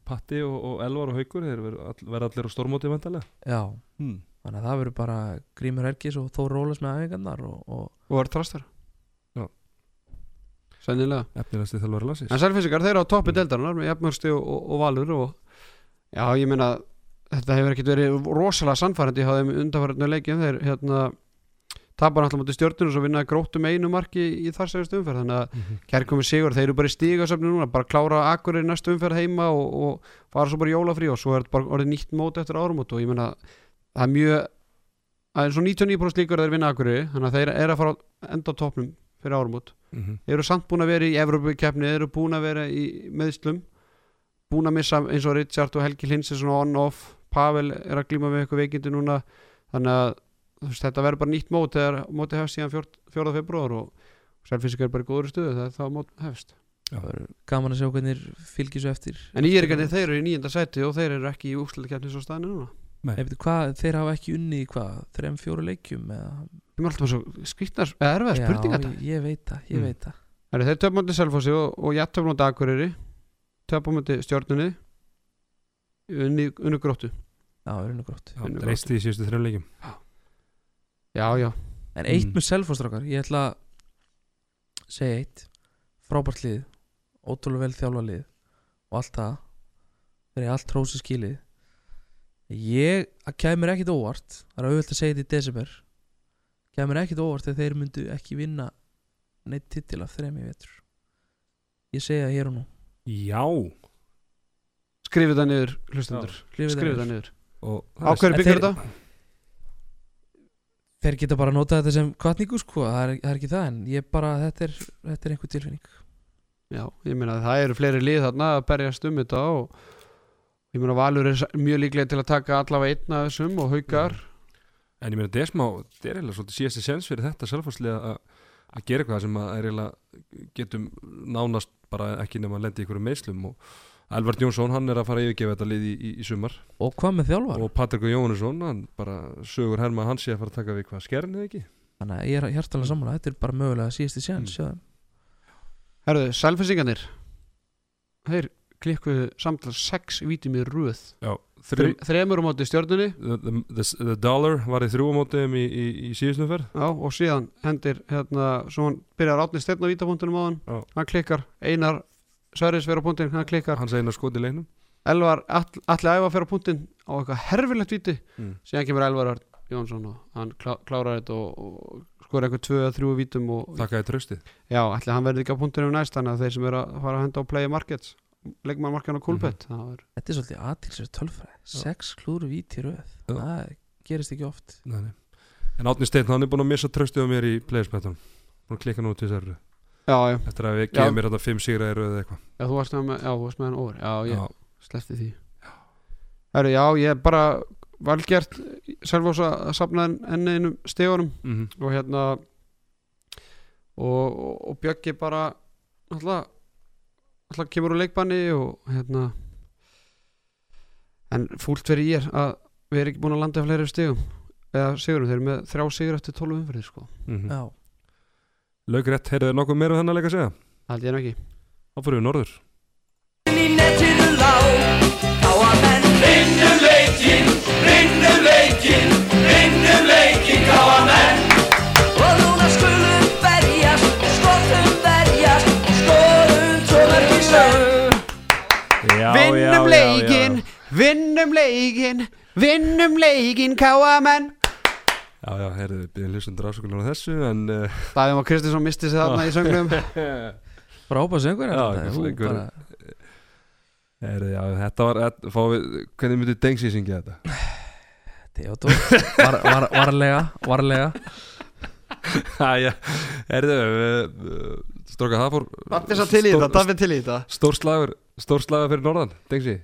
Patti og, og Elvar og Haukur þeir verður allir á stormóti vandalega Já, hmm. þannig að það verður bara Grímur Helgis og Þór Rólas með æfingarnar og, og og var trastar Já. sennilega. Efnilegasti þjálfari landsins. En sælfissikar þeir eru á toppi deildarinnar með jafnmörsti og, og, og valur og já ég meina þetta hefur ekkert verið rosalega sannfærandi hjá þeim undanfærandi leikjum. Þeir hérna tapar alltaf mútið stjórnur og svo vinna gróttum einu marki í þar segast umferð þannig að Mhm. kær komið sigur þeir eru bara í stígasöfni núna bara klára akkur í næstu umferð heima og, og fara svo bara í jólafrí og svo er þetta bara orðið nýtt mót eftir árumót og ég meina það er mjög það er svo 99% líkur að þeir vinna akkur þannig að þeir eru að fara enda á topnum fyrir árumót Mhm. eru samt búin að vera í Evropakefni eru búin að vera í meðslum búin að missa eins og Richard og Helgi Lins svona on-off Pavel er að glíma með eitthvað veikindi núna þannig að veist, þetta verður bara nýtt mót þegar móti hefst síðan 4. februar og selfinsik er bara í góður stuðu þegar það mót hefst. Það verður gaman að sjá hvernig fylgir svo eftir. En ég er ekki að þeir eru í nýjenda sæti og þeir eru ekki í úrslutakefni svo staðinu núna. Veitu hvað, þeir hafa ekki unni í hvað, þrem, fjóru leikjum eða, þeim er alltaf svo skrýtnar eða erfiða spurninga þetta. ég, ég veit það, ég Mm. veit það. Heru, þeir töfum mútið Selfossi og, og ég töfum mútið Akureyri. Töfum mútið stjórnunni unni, unni gróttu. Já, það er unni grótt Já, Finnur reisti í síðustu þrjum leikjum já já. En eitt Mm. með selfostrákar, ég ætla að segja eitt. Frábært lið, ótrúlega vel þjálfa lið og allt það. Þeir eru allt hrósi skilið. Ég, að kemur ekkit óvart það er auðvitað að segja þetta í desember. Kemur ekkit óvart þegar þeir myndu ekki vinna neitt titil af þrem í vetur. Ég segja það hér og nú. Já. Skrifið það niður hlustendur. Skrifið skrifið það það niður. og á hverju En byggur þetta? Þeir geta bara notað þetta sem kvartningu sko, það er, það er ekki það en ég bara, þetta er, þetta er einhver tilfinning. Já ég meina að það eru fleiri lið þarna að berjast um þetta og ég meina Valur er mjög líklega til að taka allavega einn af þessum og haukar. En ég meina, Desmá, þetta er eiginlega svolítið síðasti sens fyrir þetta selfháslega að að gera eitthvað sem að er eiginlega getum nánast bara ekki nema að lendi í einhverjum meðslum og Elvar Jónsson, hann er að fara að yfirgefa þetta lið í, í, í sumar og hvað með þjálfar? og Patrik Jóhannesson, hann bara sögur herma hans sé að fara að taka við hvað skern eða ekki þannig að ég er hjartalega samanlega, þetta er bara mögulega síðasti sjans Mm. mm. herruðu, sælfessingarnir þeir klikkuðu samtala sex vítum í röð Já, þrjú, þremur á móti stjórnunni the, the, the, the Dollar var í þrjú á mótiðum í, í, í síðustum ferð já, og síðan hendir hérna, svo hann byrjar átni stefn á vítapunktunum á hann Já. hann klikkar, Einar Sverris fyrir á punktin, hann klikkar. Hann segir að skoti í leiknum. Elvar all, allir æfa fyrir á punktin á eitthvað herfilegt víti. Mm. síðan kemur Elvar Jónsson og hann klá, klárar þetta og, og skora eitthvað tvö eða þrjú vítum og Þakkaði tröstið já, allir hann verði ekki á punktinu næst þannig að þeir sem eru að fara að henda á play markets leikmannmarkan á Kúlbett það var Þetta er svolítið aðtilsverð tölfræði. Sex klúru víti röð. Það gerist ekki oft. Nei, nei. En Átni Steinn, hann er búin að missa tröstið á mér í playerspettunum Búin að klikka nú til þessari. Já, já, Eftir að við gefum mér þetta fimm sigra í röð eða eitthvað. Já, þú varst með, já, þú varst með hann over já, ég Já. sleppti því. Heru, já, ég er bara valgert Selvós að safna enn einum stegunum Mhm. og hérna og, og, og Bjöggi bara alltaf alltaf kemur úr leikbanni og hérna en fúlt verið ég er að við erum ekki búin að landa fleiri stegum eða sigurum, þeir eru með þrjá sigur eftir 12 umferðir sko, Mhm. Já, Laugrétt, heyrðu þið nokkuð meira um þennan leik að segja? ég nú ekki. Þá fyrir við norður. Vinnum leikin, vinnum leikin Vinnum leikin Káamenn Og núna skulum berjast Skotum berjast Skorum tómar í já, vinnum leikin vinnum leikin vinnum leikin káamenn Já, já, heyrðu byrjum hlustundur afsökunar á þessu En uh, Davíð Már Kristinsson misti sig þarna í söngnum. Frábæð söngur Já, þetta, hún söngur. bara- heyrðu, já, þetta var þetta, fáum við, Hvernig myndi Dengsi syngja þetta? Theodor var, var, Varlega, varlega. Æja, heyrðu uh, Stróka, það fór Daffi svo til í þetta, Daffi til í þetta. Stór slagur, stór slagur fyrir norðan Dengsi.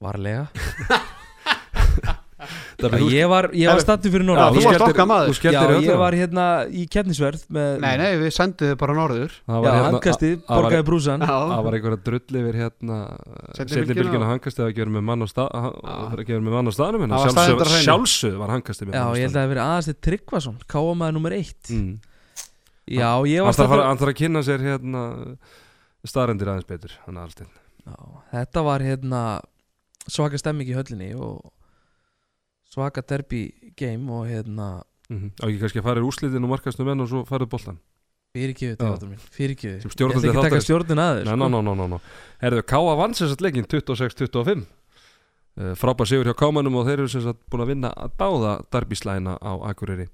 Varlega Ég var, ég var Herru, stattur fyrir Já, norðan þú skelltir- okkar maður. Já, ég var hérna í keppnisverð með Nei, nei, við sendum þið bara norður. Það Já, var hérna var- borgaði brúsan Það var einhverja drull yfir hérna Seinni Setni bylgjuna bylgjuna. og- hangkastið að gera með mann á stað að gera með mann á staðnum en Það var var hangkastið með Já, ég held að það hefði verið aðeins Tryggvason, káamaður nummer eitt. Mm. Já, ég var þarf að fara- stattur hann þarf að kynna sér hérna staðrendir aðeins betur Þetta var hérna svaka stemming í höllinni og svaka derby game og hérna Mhm. á ekki kannski að fara í úrslitin og markastu menn og svo farið boltan fyrirgjöðu Já. tegatur mín, fyrirgjöðu Sem Ég ætla ekki að taka stjórnin að þér Nei, ná, ná, ná, ná, ná Herðu, Káa vann sagt leikin 26-25 uh, Frábær sigur hjá Kámanum og þeir eru sem sagt búin að vinna að báða darbíslæna á Akureyri.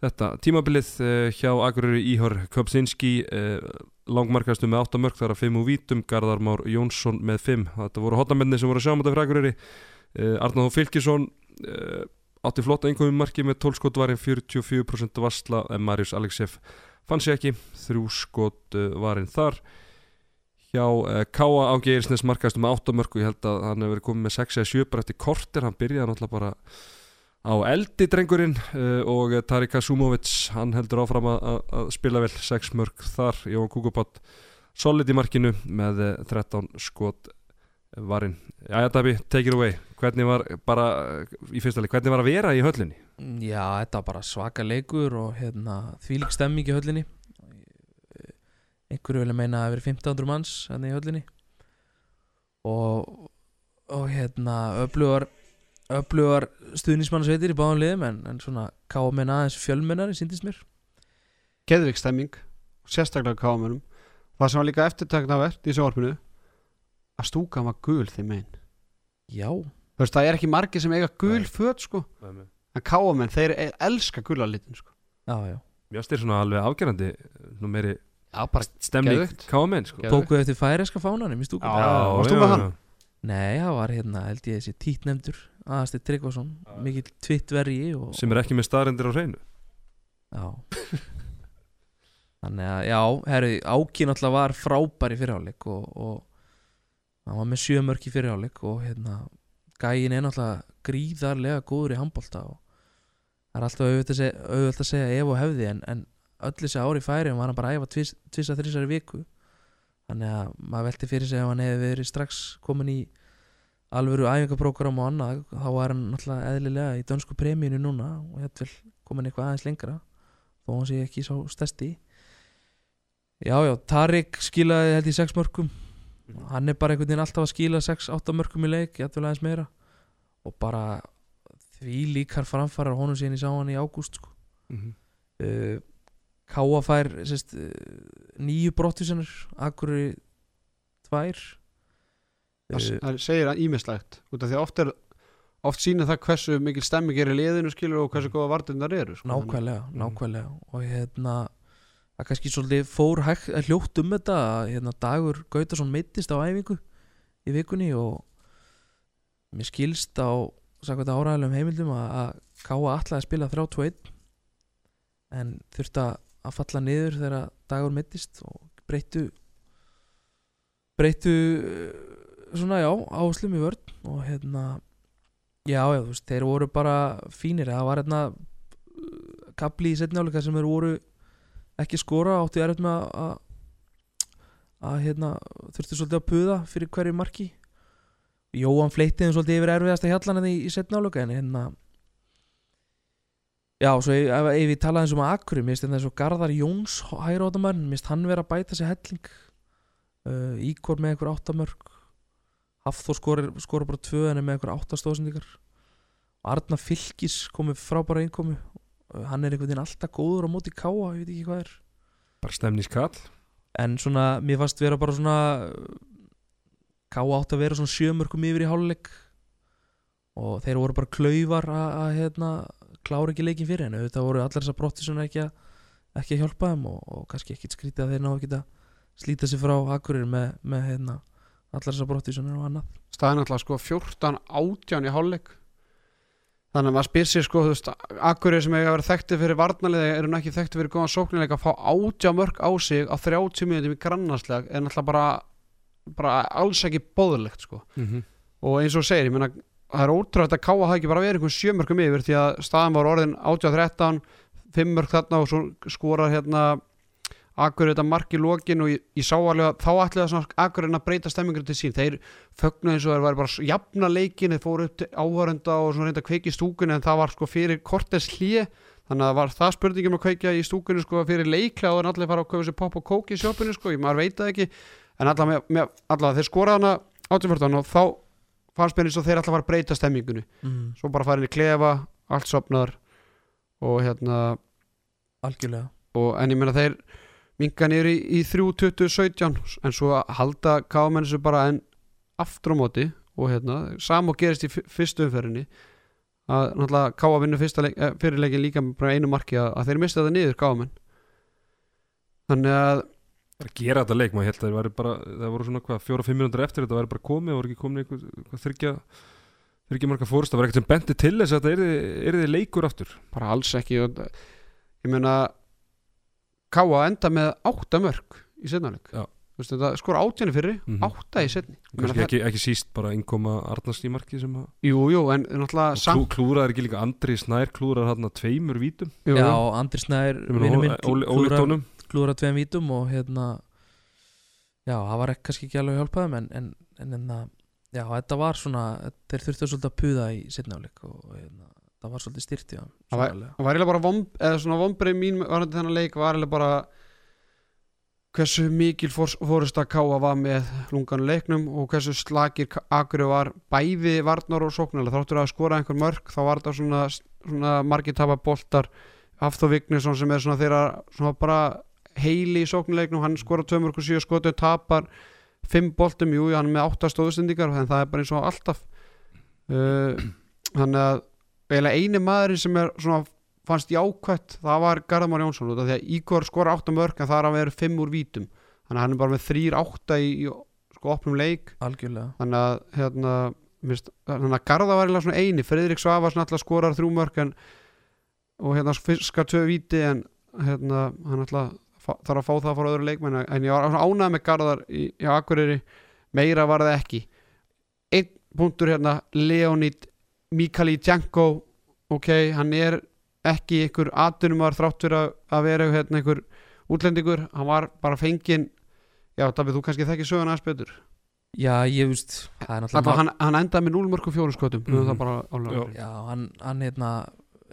Þetta tímabilið uh, hjá Akureyri Íhor Köpsinski uh, langmarkastu með 8 mörg þar að 5 úr vítum Garðar Már Jónsson með 5 Þetta voru hotnamenni sem voru að sjá um þetta fyrir Akureyri. Uh, Arnáð Fylkisson átti flotta einhverjum marki með 12 skot varinn 44% vassla en Marius Alexef fann sér ekki. Þrjú skot varinn þar. Hjá uh, Káa Ági Eirsnes markaðist með 8 mörg og ég held að hann hefur verið komið með 6 eða 7 bara eftir kortir, hann byrjaði náttúrulega bara á eldi drengurinn uh, og Tarik Kasumovic hann heldur áfram að, spila vel. 6 mörg þar, Jón Kúkupat solid í markinu með uh, 13 skot varinn Jæja Dabi, take it away. Hvernig var bara, í fyrsta leik, hvernig var að vera í höllinni? Já, þetta var bara svaka leikur og hérna, þvílík stemming í höllinni. Einhverju vilja meina að það verið 1500 manns hérna í höllinni. Og, og hérna öflugar öflugar stuðnismannasveitir í báðum liðum en, en svona káamenn aðeins fjölmennari síndist mér. Geðvik stemming sérstaklega káamenum það sem var líka eftirtaknavert í sjóarpinu að stúkan var gul þeim megin. Já, þú veist það er ekki margir sem eiga gul Nei. föt sko. En káamenn þeir e- elska gula litin sko. Já, já. Mér þér svona alveg afgerandi nú meiri já bara stemning Geðveikt. káamenn sko. Geðveikt. Tókuðu eftir færeska fánanum í stúkum Já, varst þú með hann? Nei, það var hérna, held ég þessi títnefndur Aðastir Tryggvason, mikill tvittverji og sem er ekki með staðrendir á hreinu. Já. Þannig að, já, herru, Áki náttúrulega var frábær í fyrirháleik og, og hann var með sjö mörk í fyrirháleik og hérna, gæin er náttúrulega gríðarlega góður í handbolta og það er alltaf auðvitað að segja, að ef og hefði en, en öll þessi ári færi var hann bara að æfa tvis, tvisa þrísari viku. Þannig að maður velti fyrir sig ef hann hefði verið strax komin í alvöru æfingaprógram og annað þá var hann náttúrulega eðlilega í dönsku premíinu núna og hérna komin eitthvað aðeins lengra þó hann sé ekki svo stærsti. Já já, Tarik skilaði held í 6 mörgum hann er bara einhvern veginn alltaf að skila 6-8 mörgum í leik, ég ætla aðeins meira og bara því líkar framfærar honum síðan ég sá hann í ágúst sko. mm -hmm. uh, Káa fær sest, uh, nýju brottusinnar Akkurri tvær það, uh, segir ímislegt út af því að oft er oft sýna það hversu mikil stemming er í liðinu skilur og hversu góða vardundar eru sko. nákvæmlega, Mm. nákvæmlega og hérna það kannski svolítið fór hægt, að hljótt um þetta að hérna, Dagur Gautason meittist á æfingu í vikunni og mér skilst á áræðilegum heimildum að, Káa allar að spila 3-2-1 en þurfti að falla niður þegar Dagur meittist og breyttu breyttu eh, svona já, áslum í vörn og hérna já, já, þú veist, þeir voru bara fínir, það var hérna kapli í setnáleika sem þeir voru ekki skora, áttu erfitt með að- að að hérna þurftu svolítið að puða fyrir hverju marki. Jóhann fleittiðum svolítið yfir erfiðasta hjallan í, í setnáleika en hérna já, svo ef, ef, ef ég talaði eins um að Akuri, mér finnst eins og Garðar Jóns hærótamann, mér finnst hann vera að bæta sér helling. Uh, Íkor með einhver áttamörk Hafþór skora, bara tvö en með einhver áttastóðsendingar Arna Fylkis komið frábæra innkomu Uh, hann er einhvern veginn alltaf góður á móti káa, ég veit ekki hvað er. Bara stemniskall en svona, mér fannst vera bara svona káa átt að vera svona sjömörkum yfir í hálfleik. Og þeir voru bara klaufar að, að hérna, klára ekki leikin fyrir en auðvitað voru allar þessar brotti svona ekki að, ekki að hjálpa þeim og, og kannski ekkit skrítið að þeir ná að geta slíta sig frá akkurir með, með hérna, allar þessar brotti svona og annað. Staðin alltaf sko 14 átján í hálfleik þannig að maður spyr sér sko þú veist, akkurir sem eiga að vera þekkti fyrir varnaliði eru nú ekki þekkti fyrir góðan sóknileika að fá átján mörg á sig á 30 minnum í grannarslega er náttúrulega bara, bara alls ekki bóðulegt sko mm -hmm. og eins og segir, ég meina það er ótrúlega að káa það ekki bara verið einhvern sjömörkum yfir því að staðan var orðin 18-13 5 mörg þarna og svo skorar hérna Akkur þetta mark í lokin og ég, ég sá alveg að þá ætlaði það Akkur að breyta stemmingur til sín. Þeir fögnu eins og þeir væri bara jafna leikin þeir fóru upp til áhörenda og reynda að kveiki í stúkunni en það var sko fyrir kortes hlje þannig að það var það spurningum að kveikja í stúkunni sko fyrir leikla og allir fara að kaupa sér pop og kók í sjópunni sko, ég maður veit það ekki. En allavega þeir skoraði hana 18-14 og þá fannst mér eins og þeir alltaf fara að breyta stemmingunni. Mm, svo bara fara inn í klefa, allt sopnar og hérna algjörlega. og, en ég meina þeir minga niður í, í 3.2017 en svo halda káamenn þessu bara en aftur á móti og hérna, sam og gerist í fyr- fyrstu umferðinni að náttúrulega káa vinnu fyrsta leik, eh, fyrirleikin líka með bara einu marki að, að þeir mista þetta niður káamenn þannig að að gera þetta leik, maður held að það bara það voru svona hvað, fjóra-fimm minútur eftir þetta væri bara komið og voru ekki eitthvað, eitthvað þryggja þryggja marka fórust, það var ekkert sem benti til þess að þetta er þið leikur aftur. Bara alls ekki ég meina káa enda með átta mörg í þetta skora átjani fyrri, Mhm. átta í setni það- ekki, ekki síst bara innkoma Arnars í marki sem að jú, jú, en náttúrulega samt klú, klúraði ekki líka Andri Snær klúraði hann tveimur vítum. Jú, Já. Andri Snær, Ég meina, vinnu minn ólíktónum klúðra tveim vítum og hérna já, það var ekki, kannski ekki alveg að hjálpa þeim en, en, en hérna, já, þetta var svona þeir þurftu svolítið að puða í setnáleik og hérna, það var svolítið styrt í Það það var- það eiginlega bara vomb, eða svona vombrið mín varandi þennan leik var eiginlega bara hversu mikil fórust að káa var með lungan leiknum og hversu slagir akkur var bæði varnar og sóknarlega þáttur að skora einhver mörg þá var þetta svona, svona margir tapa boltar. Hafþór Vignesson sem er svona þeirra svona bara heili í sóknarleiknum hann skora 2 mörg og 7 skotu tapar 5 boltum, jú, hann er með 8 stóðsendingar en það er bara eins og alltaf. Uh, þannig að eiginlega eini maðurinn sem er svona fannst jákvætt, það var Garðamár Jónsson út af því að Ígor skora 8 mörg en það er að vera 5 úr vítum. Þannig að hann er bara með 3-8 í, í sko opnum leik. Algjörlega. Þannig að hérna mist, þannig að Garða var eiginlega svona eini Friðrik Svavarsson alltaf skorar 3 mörg en, og hérna fiskar 2 víti en hérna hann alltaf þarf að fá það frá öðru leikmenn en ég var svona ánægð með Garðar í, í Akureyri meira var það ekki. Einn punktur hérna Leonid Mikali Djanko ok, hann er ekki einhver atunumar þrátt fyrir að, að vera hérna, einhver útlendingur. Hann var bara fenginn já, Davíð, þú kannski þekki söguna aðeins betur. Já, ég veist, það er náttúrulega Alltaf, hann, hann endaði með 0 mörgum fjórum skotum. Mm álega Já. Hann, hann hérna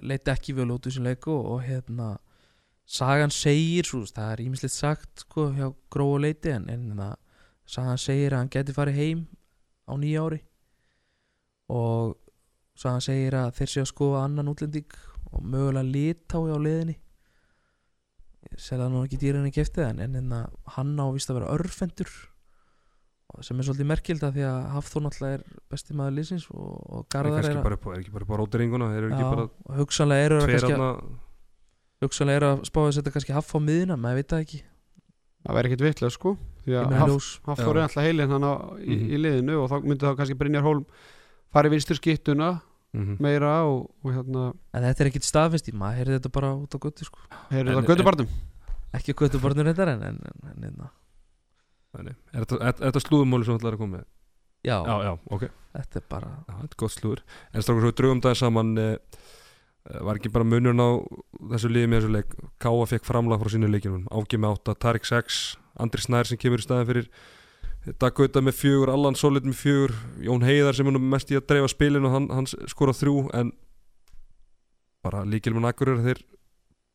leiti ekki vel út úr sín leiku og hérna sagan segir, svo, það er ímislegt sagt sko, hjá gróu leiti en, en hérna, sagan segir að hann geti farið heim á nýja ári. Og sagan segir að þeir séu að skoða annan útlending og mögulega litái á liðinni ég segja það nú ekki dýrinni keftið en, en hérna, hann á vist að vera örfendur. Og sem er svolítið merkild að því að Hafþór náttúrulega er besti maður liðsins og, og er Garðar er bara á- er ekki bara á rótiringuna þeir eru ekki Já, bara og hugsanlega eru það tveir kannski að, er spáði að setja kannski haff á miðina maður veit það ekki, það væri ekkit vitlega sko því að meina Haf- ljós. Hafþór er alltaf heilin hann á, í, Mhm. í liðinu og þá myndi þá kannski Brynjar Hólm fara í vinstur skittuna Mhm. meira og, og hérna en þetta er ekkit staðfest í maður heyrði þetta bara út á göttu sko. Heyrðu En- það göttubarnum ekki göttu borðinu reyndar en, en, en, en, en Þannig. Er þetta, er, þetta slúðumóli sem þú ætlar að koma með? já, Já, já, ok. Þetta er bara Já, þetta er gott slúður. En strákur svo við drögum það saman eh, eh, Var ekki bara munurinn á þessu liði með þessu leik? Káa fekk framlag frá sínu leikjum Ági með 8, Tarik 6 Andri Snær sem kemur í staðin fyrir Dag Gauta með fjögur, Allan Solid með fjögur Jón Heiðar sem er mest í að dreifa spilin og hann, hann skora þrjú en bara líkil með nakkur þeir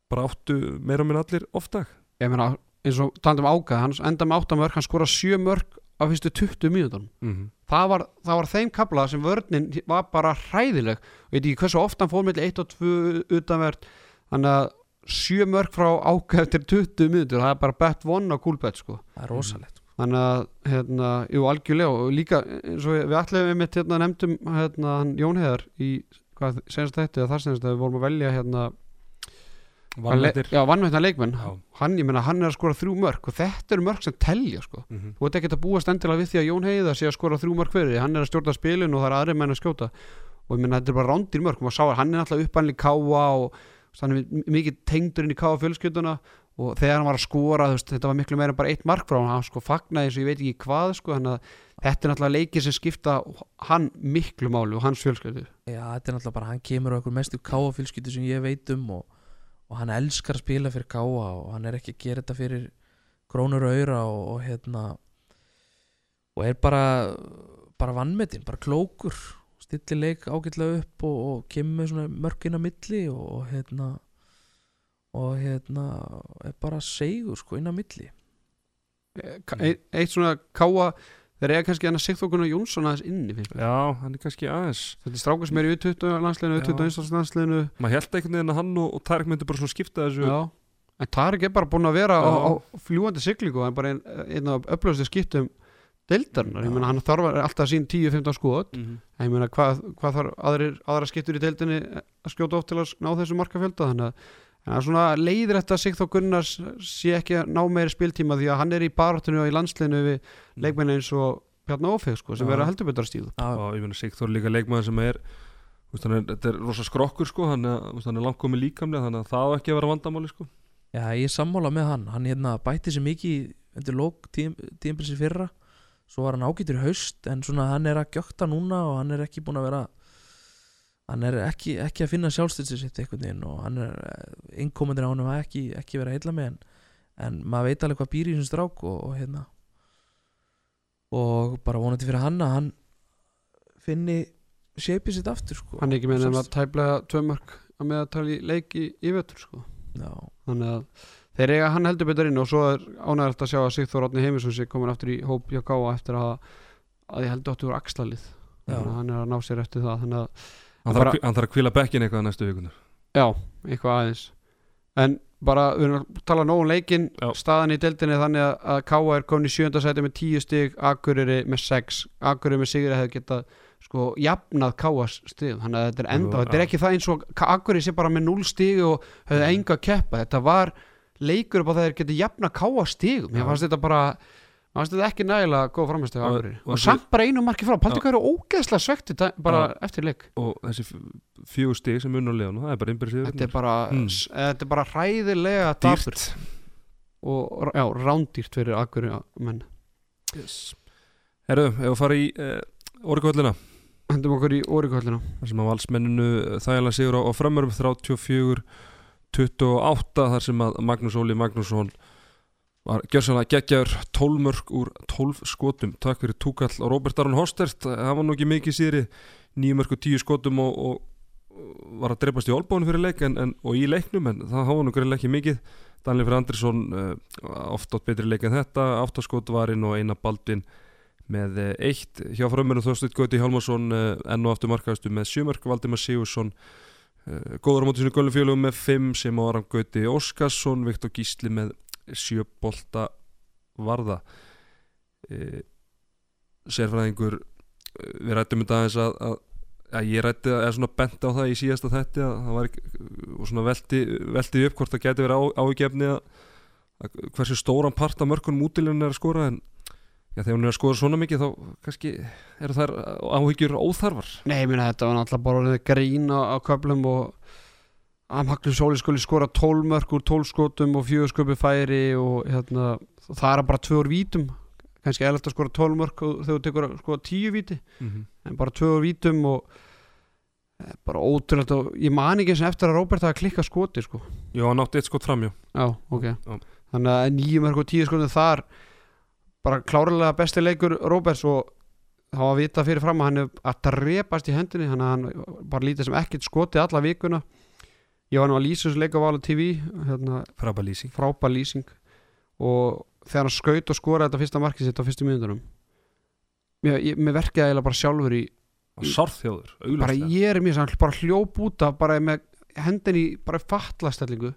bara áttu meira minn allir oftak ég meina eins og talandum ágæð hann enda með 8 mörg, hann skora 7 mörg á fyrstu 20 mínúton mm -hmm. það var, það var þeim kapla sem vörnin var bara hræðileg. Veit ekki hversu ofta hann fór með 1 og 2 utanvert þannig að 7 mörg frá ágæð eftir 20 mínútur það er bara bet one á coolbet sko. Það er rosalegt þannig að hérna, jú algjörlega og líka eins og við allir við mitt hérna nefndum hérna Jón Heiðar í hvað senast þetta eða þar senast að við vorum að velja hérna Vannettir já vannveitna leikmenn. Já. hann ég menna hann er að skora þrjú mörg og þetta eru mörg sem telja sko. Mm -hmm. þú ert ekki að búast endilega við því að Jón Heiðar sé að skora þrjú mörg því, hann er að stjórna spilin og það er aðri menn að skjóta. Og ég menna þetta er bara rándir mörg og sá, hann er alltaf uppannli káa og hann er mikið tengdur inn í káa fjölskylduna og þegar hann var að skora veist, þetta var miklu meira en bara eitt mark frá hann hann sko fagnaði eins og ég veit ekki hvað sko, að þetta er náttúrulega leikir sem skipta hann miklu máli og hans fjölskyldu. Já, þetta er náttúrulega bara, hann kemur á einhver mestu káa fjölskyldu sem ég veit um og, og hann elskar að spila fyrir káa og hann er ekki að gera þetta fyrir krónur og auðra og, og hérna og er bara bara vannmetinn, bara klókur stilli leik ágætlega upp og, og kemur mörkin á milli og hérna og hérna er bara segur sko inn á milli. Eitt, eitt svona káa þeir eiga kannski hann að Sigþókun og Jónsson aðeins inni. Já, hann er kannski aðeins. Þetta er strákur sem er í U20 landsliðinu, Já. U21 landsliðinu maður held einhvern veginn að hann og, og Tarik myndi bara svona skipta þessu. Já, en Tarik er bara búin að vera á, Já. á fljúandi siglingu hann er bara einn ein af upplöðustu skiptum deildarinnar, ég meina hann þarf alltaf sín 10-15 skot, mm -hmm. en ég meina hvað, hvað þarf aðrir, aðra skiptur í deildinni að skjóta oft til að ná þessu markafjölda? Þannig að en það er svona leiðir þetta sig þó Gunnars sé ekki að ná meiri spiltíma því að hann er í baráttinu og í landsliðinu við leikmenni eins og Bjarni Ófeg sko, sem verður heldur að stíðu Já, og ég meina Sigþór líka leikmaður sem er er, þetta er rosa skrokkur sko hann er, er langt komið líkamlega þannig að það á ekki að vera vandamáli sko. Já, ég er sammála með hann. Hann hérna bætti sér mikið undir lók tíðanbilsi fyrra. Svo var hann ágætur í haust En svona hann er að gjökta núna Og hann er ekki búin að vera Hann er ekki, ekki að finna sjálfstyrsi sitt einhvern veginn Og hann er Innkomendir á hann hafa ekki, ekki verið að heilla með en, en maður veit alveg hvað býr í þessum strák og, og hérna. Og bara vonandi fyrir hann að hann Finni shapeið sitt aftur sko. hann er ekki með nefn að tæplega tvö mörg að meðatali leik í, í vetur sko. Já, þannig að þeir eiga hann heldur betur inn og svo er ánægilegt að sjá að Sigþór Átni Heimisson sé komin aftur í hóp hjá Gáa eftir að, að ég heldur áttu úr axlalið þannig að hann er að ná sér eftir það. Þannig að hann þarf, að kvíla bekkin eitthvað næstu vikunar já, eitthvað aðeins. En bara við erum að tala nóg um leikin Já. staðan í deildinni er þannig að- að Káa er komin í sjönda sæti með tíu stig Akureyri með sex. Akureyri með sigri hefði getað sko jafnað Káas stig. Þannig að þetta er enda, Jú, þetta er ekki það eins og Ka- Akureyri sé bara með 0 stig og hefði Nei. enga keppa. Þetta var leikur upp á það þeir getið jafnað Káa stigum, Já. ég fannst þetta bara fannst þetta ekki nægilega góð framhæstu á Og- og og, samt bara einu marki frá, hvað eru ógeðslega svekti bara Já. eftir leik. Og þessi fjögur stig sem unn á leðan það er bara innbyrðið þetta Mm. þetta er bara hræðilega dýrt. og já, rándýrt fyrir akkur menn, yes. Herru, ef við fara í uh, orðgöllina hendum okkur í orikvöldina þar sem að valsmenninu þægilega sigur á, á framörum 34 28 þar sem að Magnús Óli Magnússon var gjörsanlega geggjaður 12 mörg úr 12 skotum. Takk fyrir Túkall og Róbert Aron Hostert það var nú ekki mikið 9 mörg og 10 skotum og, og var að dreipast í olbónu fyrir leik en, en, og í leiknum en það hafa nú greiðlega ekki mikið. Daniel Fyrir Andersson uh, oft átt betri leik en þetta. Áttaskot varinn og eina baldin með uh, eitt. Hjá frömmurum Þorsteinn Gauti Hjálmarsson uh, enn og aftur markaðastu með sjömörk Valdimar Sigursson góður á móti sinu gölufélugum með fimm. Sem á Aram Gauti Óskarsson Viktor Gísli með sjö bolta varða. Uh, sérfræðingur uh, við rættum þetta aðeins að, að að ég rætti eða svona bent á það í síðasta þetti að það var og svona velti, velti upp hvort það geti verið á, ágefni að, að hversu stóran part af mörkunum útilunum er að skora en já, þegar hún er að skora svona mikið þá kannski eru þær áhyggjur óþarfar. Nei, ég meina þetta var náttúrulega bara grín á, á köflum og Magnús Sóli skuli skora 12 mörk úr 12 skotum og 4 sköpi færi og hérna, það er bara 2 úr vítum kannski eðlægt að skora 12 mörk og þegar þú tekur að skora 10 víti mm -hmm. en bara 2 úr vítum og eh, bara ótrúlega og ég man ekki eins og eftir að Róbert hafa klikkað skoti sko. Já, hann átti eitt skot framjá Já, ok Já. Þannig að 9 mörk og 10 skotum þar bara klárlega besti leikur Róberts og þá að vita fyrir fram að hann er að drepast í hendinni hann bara lítið sem ekkert skoti alla vikuna ég var nú að lýsa þessu leik á Vala TV hérna, frábæð lýsing. frábær lýsing. Og þegar hann skaut og skoraði þetta fyrsta markið sitt á fyrstu mínúndunum mér, ég- mér verkið eiginlega bara sjálfur í sárþjóður, bara augljóslega. ég er mjög sann bara hljóp út af bara með hendinni í bara fatlastellingu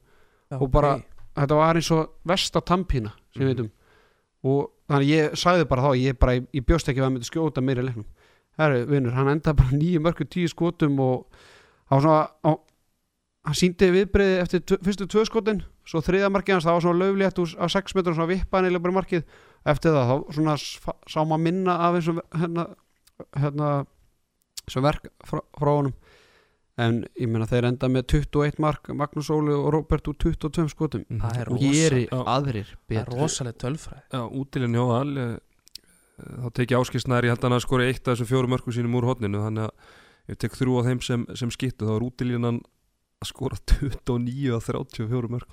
Já, Og bara- ok. þetta var eins og vest á tampína sem við veitum og þannig að ég sagði bara þá ég, bara, ég bjóst ekki að hann myndi skjóta meira í leiknum. Herru, vinnur, hann endaði bara nýju mörgur tíu skotum og hann var svona hann síndi viðbreiði eftir tv- fyrstu tvö skotin svo þriða markið hans, það var svona löflétt á 6 metrum, svona vippaði neila bara í markið. Eftir það, þá svona sá maður minna af eins og hérna, hérna sem verk frá, frá honum. En ég meina þeir enda með 21 mark Magnús Óli og Robert úr 22 skotum. Mhm. Það er er rosalega tölfræði. Já, útilinn hjá Val eh, þá tekið áskistnæri, ég held að hann að skora eitt af þessum fjóru mörku sínum úr hotninu þannig að ég tek þrjú af þeim sem, sem skittu þá er útilínan að skora 29 af 34 mörk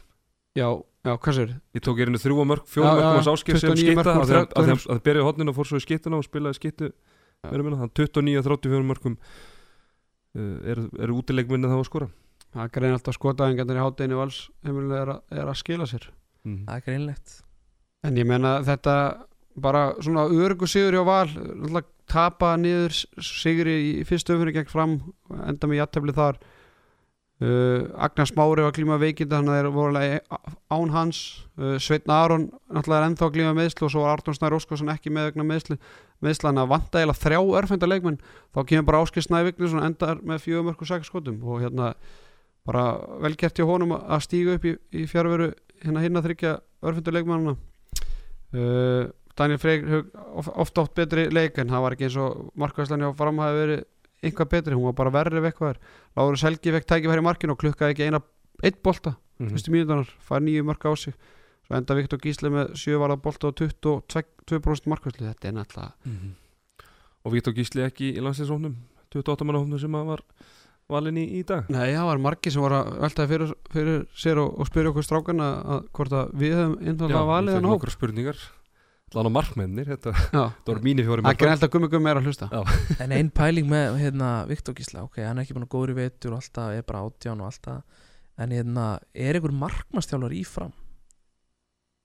já, já, hvað sér ég tók erinu þrjú Já, fjóru já, mörkum hans áskist sem 29 skitta mörk úr að þeim- 30 að þeim- að þeim byrjaði hotninu og fór svo í skittuna og spilaði minna, þannig 29 af 34 mörkum uh, eru er útileikminni þá að skora? Það grein alltaf skotaðingarnir í hátdeinu vals er, að- er að skila sér. Mm. Það er greinlegt en ég meina þetta bara svona örgu sigur hjá val tapa niður sigri í fyrstu öfnir gegn fram enda með jættefli þar uh, Agnar Smári var klíma veikinda hann er vorulega án hans. Uh, Sveitn Aron náttúrulega er ennþá klíma meðslu og svo var Arnón Snær Óskarsson ekki með vegna meðslu meðslan að vanta eða þrjá örfenda leikmenn. Þá kemur bara Áskil Snæviknis og endar með fjögur mörg og sex skotum og hérna bara velgert hjá honum að stíga upp í, í fjárveru hérna hinn að þryggja örfenda leikmennina. Uh, Daniel Freyr hug- of- oft betri leik en það var ekki eins og markvæslan hjá fram hafi verið einhvað betri, hún var bara verri ef eitthvað Láru Selgi fekk tækifæri í markinu og klukkaði ekki eina eitt bolta, Mm. fyrstu mínútanar fær nýju marka á sig. Svo enda Viktor Gísli með sjö varða bolta og 22% markvæslu, þetta er náttúrulega Mhm. og Vítor Gísli ekki í landsinsóknum 28 manna hóknum sem var valinn í, í dag? Nei, það var margi sem var að veltaði fyrir, fyrir sér og, og spyrja okkur strákana að hvort að við höfum einfallega valið hóp. nokkra spurningar allan á markmennir, þetta, Já, þetta voru mínir fjóri það er greinlega að gummi gummi er að hlusta. Já. En einn pæling með hérna, Viktor Gísla ok, hann er ekki búin að góður í vetur og alltaf er bara átján og alltaf en hérna, er einhver markmannstjálfar í fram?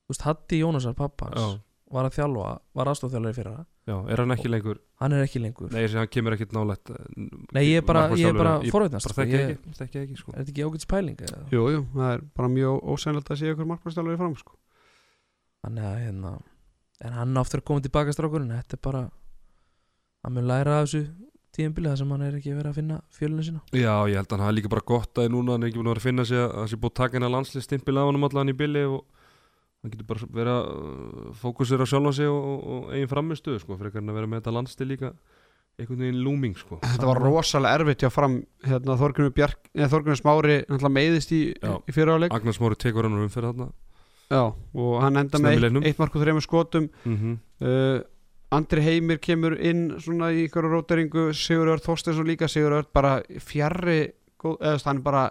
Þú veist, Hatti Jónasar pappa hans Já, var að þjálfa, var aðstofþjálfari fyrir það. Já, er hann ekki lengur? hann er ekki lengur. Nei, hann kemur ekkit nálægt Nei, ég er bara, ég er bara Ég forveitnast bara sko. þekki ég, ekki, þekki að að en hann áttur að koma tilbaka strákurinn. Þetta er bara hann mun læra af þessu tíðanbili þar sem hann er ekki verið að finna fjölunum sína. Já, ég held að hann hafi líka bara gott að núna hann er ekki búin að vera að finna sig að það sé búið að taka hennar landslið stimpil af honum allan í billi og hann getur bara verið að uh, fókusera á sjálfan sig og, og, eigin framistuðu sko, fyrir að vera með þetta landslið líka einhvern veginn lúming sko. Þetta var rosalega erfitt hjá fram hérna, Þorgrunur Smári meiðist í, Já. í fyrir áleik Agnars Móri tekur hann um fyrir þarna Já, og hann enda með eitt, eitt mark og þreymur skotum mm -hmm. uh, Andri Heimir kemur inn svona í ykkur róteringu Sigurður Þorsteinsson líka Sigurður bara fjarrri hann er bara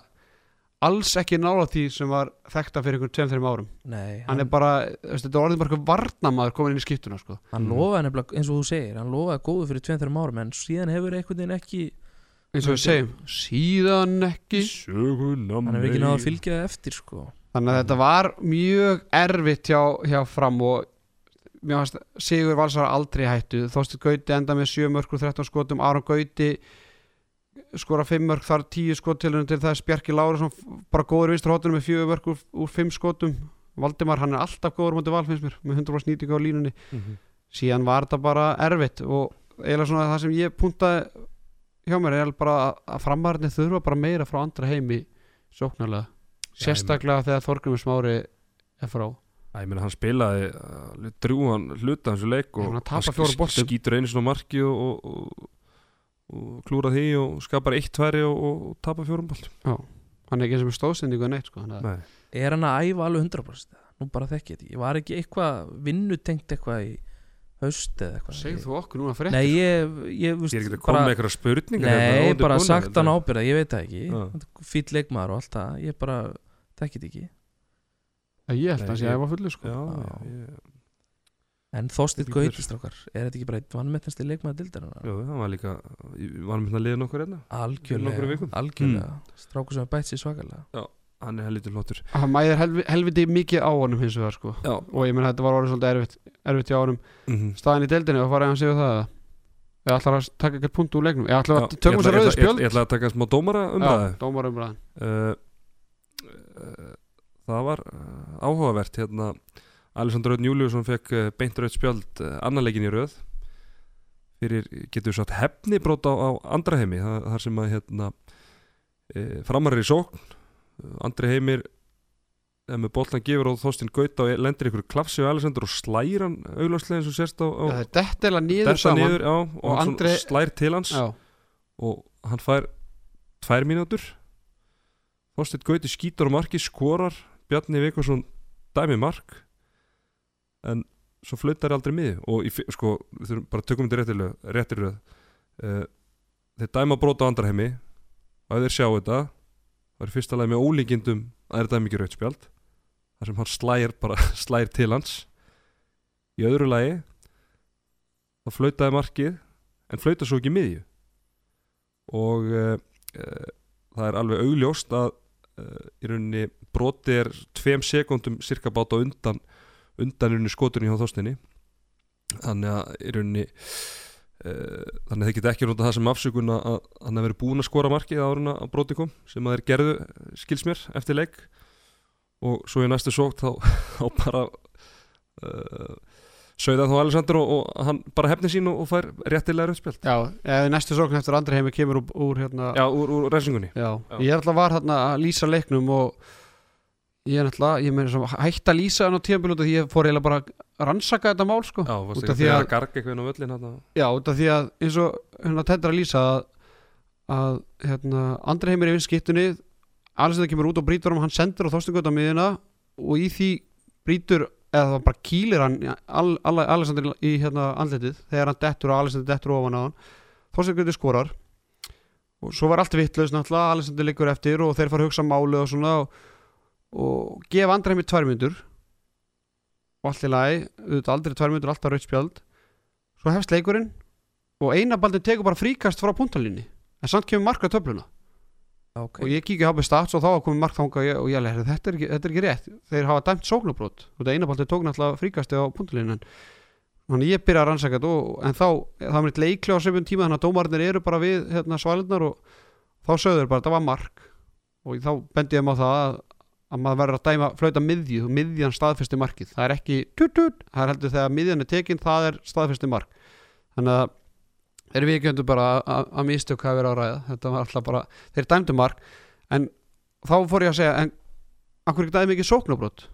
alls ekki nála því sem var þekta fyrir ykkur 2-3 árum Nei, hann er bara, veist, þetta var orðið bara eitthvað varnamaður komin inn í skiptuna sko. hann Mm. lofaði nefnilega, eins og þú segir hann lofaði góðu fyrir 2-3 árum en síðan hefur einhvern veginn ekki eins og við segjum, síðan ekki Söguna hann hefur ekki náða að fylgja eftir sko þannig að þetta var mjög erfitt hjá, hjá fram og fannst Sigur Valsar aldrei hættu. Þorstur Gauti enda með 7 mörg og 13 skotum Aron Gauti skora 5 mörg þar 10 skot til til þess Bjarki Lárusson bara góður vinstur hóttunum með 4 mörg úr, úr 5 skotum. Valdimar hann er alltaf góður mútið val finnst mér með 100% nýtingu á línunni. Mhm. síðan var þetta bara erfitt og eiginlega svona það sem ég puntaði hjá mér er bara að, framarni þurfa bara meira frá andra heimi sóknarlega. Já, sérstaklega þegar Þorgrymur Smári er frá. Æ, ég meina hann spilaði uh, drúan hluta hans leik Já, og hann sk- skýtur einu svona marki og, og, og, og klúra því og skapar eitt tværi og, og, og tapar fjórum bolt hann er ekki eins og með stóðsendingu en neitt sko. að- Nei, Er hann að æfa alveg 100% Nú bara þekki ég þetta ekki. Var ekki eitthvað vinnutengt eitthvað í haust eða eitthvað. Segð þú okkur núna fyrir Nei, ég, ég, ég er ekki að koma með eitthvað spurningar Nei, hérna, ég bara sagt hann ábyrða, ég veit það ekki. Já. Fýll leikmaður og allt það Ég bara þekki þetta ekki. Ég held Nei, að sé ég- að ég var fullu sko. Já, Já. já, ég, En ekki Gautistrákar Er þetta ekki bara eitt vannmettnasti leikmaður dildar já, hann var líka með að liða nokkur hérna. Algjörlega, algjörlega. Strákur sem er bætt sér svakalega hann er helviti flottur. Hann mæðir helvi, helviti mikið á honum hins vegar sko. Já, og ég menn þetta var orðið svolítið erfitt, erfitt hjá honum. Mhm. Staðan í deildinni og fara að hann segja það ég ætla að taka ekkert punkt úr leiknum? Ég ætla Já, að tökum ég sér ætla- rauðu ég ætla- spjöld? Ég ætla að taka smá dómara umræði dómarumræðan uh, uh, Það var uh, áhugavert hérna Alessandr Rauðn Júliusson fekk uh, beint rauð spjöld uh, annarleikin í rauð fyrir, getur við sagt hefnibrót á, á andra heimi það, þar sem að hérna uh, framar er í sókn andri heimir með boltan gefur og þóstinn gauta og lendir ykkur klafsi og Alessandr og slæir hann augláslega eins og sérst á, á Já, þetta er detta saman niður, já, og, Og hann Andri- slær til hans. Já, og hann fær tvær mínútur. Þorsteinn Gauti skýtur á marki skorar. Bjarni Vikarsson dæmi mark. En svo flautar aldrei miði og í, sko, við þurfum bara að tökum þetta réttir röð, réttir. Uh, þeir dæma brota á andarheimi og ef þeir sjá þetta það er í fyrsta lagi með ólíkindum að það er dæmi ekki rautspjald þar sem hann slægir bara slægir til hans. Í öðru lagi þá flautaði markið en flauta svo ekki miðju. Og uh, uh, það er alveg augljóst að uh, í rauninni broti er tveim sekundum cirka bát á undan undan í rauninni skotunni hjá þóstinni þannig að í rauninni þannig að þeir geta ekki nota það sem afsökun að hann hefur búin að skora markið áruna að broti kom sem að þeir gerðu eh, skils mér eftir leik. Og svo í næstu sókt þá, þá bara uh, sögða þá Alexander og, og hann bara hefni sín og, og fær réttilega rauðspjald. Já eða næstu sókn eftir andri heimi kemur úr, úr hérna Já, úr, úr reysingunni Já, Já. ég er alltaf var hérna að lýsa leiknum og ég er alltaf, ég meina svo hætt að lýsa hann á tíðanbíl út af því ég fór eiginlega bara að rannsaka þetta mál sko. Já, af ekki því að að- að garga eitthvað inn á völlin hérna Já, út af því að eins og hérna tendur að lýsa að, að hérna, andri heimir yfir skiptunni Alessandr kemur út og brýtur um hann sendur á þóstugöld á miðina og í því brýtur eða það bara kýlir hann all, all, Alessandr í hérna andletið þegar hann dettur og Alessandr dettur ofan á hann. Þóstugöldi skorar. Og svo var allt vittlaus náttúrulega Alessandr liggur eftir og þeir fara að hugsa máli og svona og, og gefa andri heimir tvær myndur og allt í lagi, auðvitað aldrei tvær myndur alltaf raut spjald. Svo hefst leikurinn og einabaldi tekur bara fríkast frá puntalínni en samt kemur mark á töfluna. Ok, og ég kíkja á stats og þá komið mark þanga og ég, leir, þetta, er þetta er ekki rétt. Þeir hafa dæmt sóknabrót og þetta einabaldi tók náttúrulega fríkasti á puntalínni en þannig ég byrja að rannsaka þetta en þá, það var eitt leikli á söpjum tíma þannig að dómarnir eru bara við hérna, svalirnar og þá sögður bara, þetta var mark. Og þá bendi ég á það að, að maður verður að dæma flauta miðju og miðjan staðfesti markið, það er ekki tut, tut, það er heldur þegar miðjan er tekin það er staðfesti mark. Þannig að þeir við ekki bara að- að að mistök hafi verið á ræða. Þetta var alltaf bara, þeir dæmdu mark en þá fór ég að segja en akkur ekki dæmi ekki sóknabrót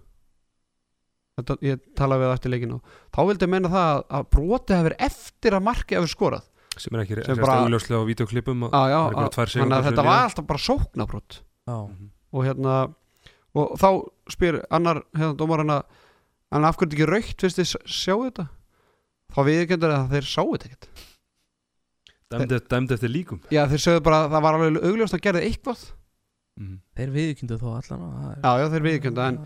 þetta, ég talaði við eftir leikinu þá vildi ég meina það að, að broti hafi verið eftir að marki hafi skorað. Sem er ekki Sem bara- augljóslega á videoklippum að ah, já, að, að þetta var alltaf bara sóknabrót já, Mhm. og hérna og þá spyr annar hérna dómarinn að en af hverju er ekki raukt fyrst þið sjá þetta? Þá viðurkendur að þeir sáu þetta ekkert. Dæmd, dæmd eftir líkum. Já þeir sögðu bara að það var alveg augljóst að gerði eitthvað. Mm. þeir viðkyndu þó allan það já já þeir viðurkendu en,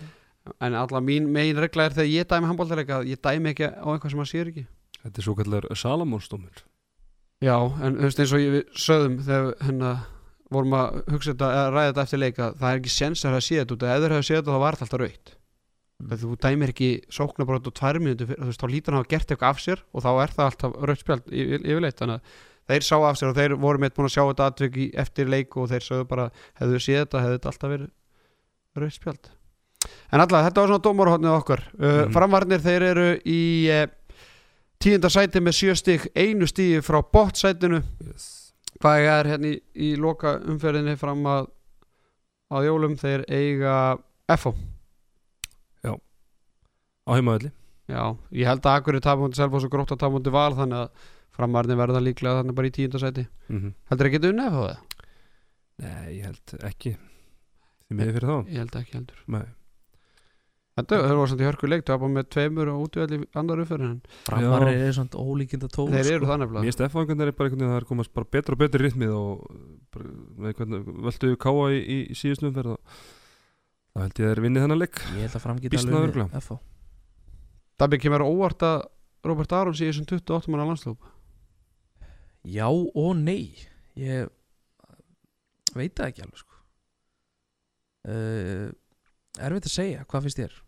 en alla mín megin regla er þegar ég dæmi handbóltareika að ég dæmi ekki á eitthvað sem að sér ekki. Þetta er svo kallar Salamónsdómur. Já en þú veist eins og ég sögðum þegar hérna vorum að hugsa þetta að ræða þetta eftir leika það er ekki sens að það sé þetta út að ef þeir hefur séð þetta þá var þetta alltaf raukt Mm. þú dæmir ekki sóknabrót og tvær veist, þá að hafa gert eitthvað af sér og þá er það alltaf rautt spjald yfir, yfirleitt þannig að þeir sá af sér og þeir voru meitt búin að sjá þetta atvik í, eftir leik og þeir sögðu bara hefðu þau séð þetta, hefðu þetta alltaf verið rautt spjald en alltaf, þetta var svona dómarhóttnið okkar Mhm. framvarnir þeir eru í uh, tíunda sæti með sjö stig einu stigi frá bottsætinu yes. Hvað er hérna í, í loka umferðinni fram að á jólum þeir eiga FO á heimavelli. Já, ég held að Akureyri tapmóti Selfoss og grótt að tapmóti val þannig að framarni verða líklega þannig bara í tíundasæti mm Heldur ekki unni FO það? Nei, ég held ekki. Því miður fyrir þá. Ég held ekki heldur. Nei. Þetta voru samt í hörku leik, það var bara með tveimur og útvöldi annar umferðin en Framar er svona ólíkinda tól þeir sko. eru það Mér nefnilega finnst F-fangun er bara einhvern veginn að það er komast bara betra og betra í ritmið og bara, með hvernig völdu káa í, í, í síðustu umferð og það held ég að þeir vinni þennan leik Ég held að fram geta Býsna alveg unnið FH. Dabbi kemur á óvart að Robert Arons í þessum 28 manna landslóp Já og nei Ég veit það ekki alveg sko. uh, Erfitt að segja, hvað finnst þér?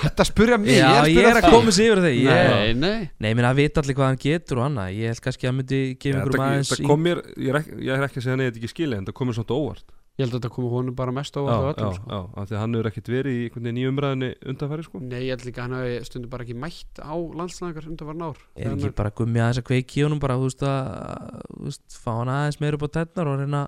Þetta spurja mig, Já, ég ég er er að koma sér yfir ég, Nei, nei Nei, minna að vita allir hvað hann getur og annað. Ég held kannski að hann myndi gefa einhverjum aðeins þetta kom mér, ég er, ekki, ég er ekki að segja nei, þetta er ekki skilja en það komur svona óvart. Ég held að þetta komi honum bara mest já, óvart á já, öllum sko. já, af því að hann hefur ekkert verið í einhvern veginn í umræðinni undanfæri sko. Nei, ég held líka að hann hafi stundum bara ekki mætt á landslæðingar undan var nár Er ekki bara gummi aðeins að kveiki í honum bara, þú veist að þú veist, fá hann aðeins meira upp á tætnar og reyna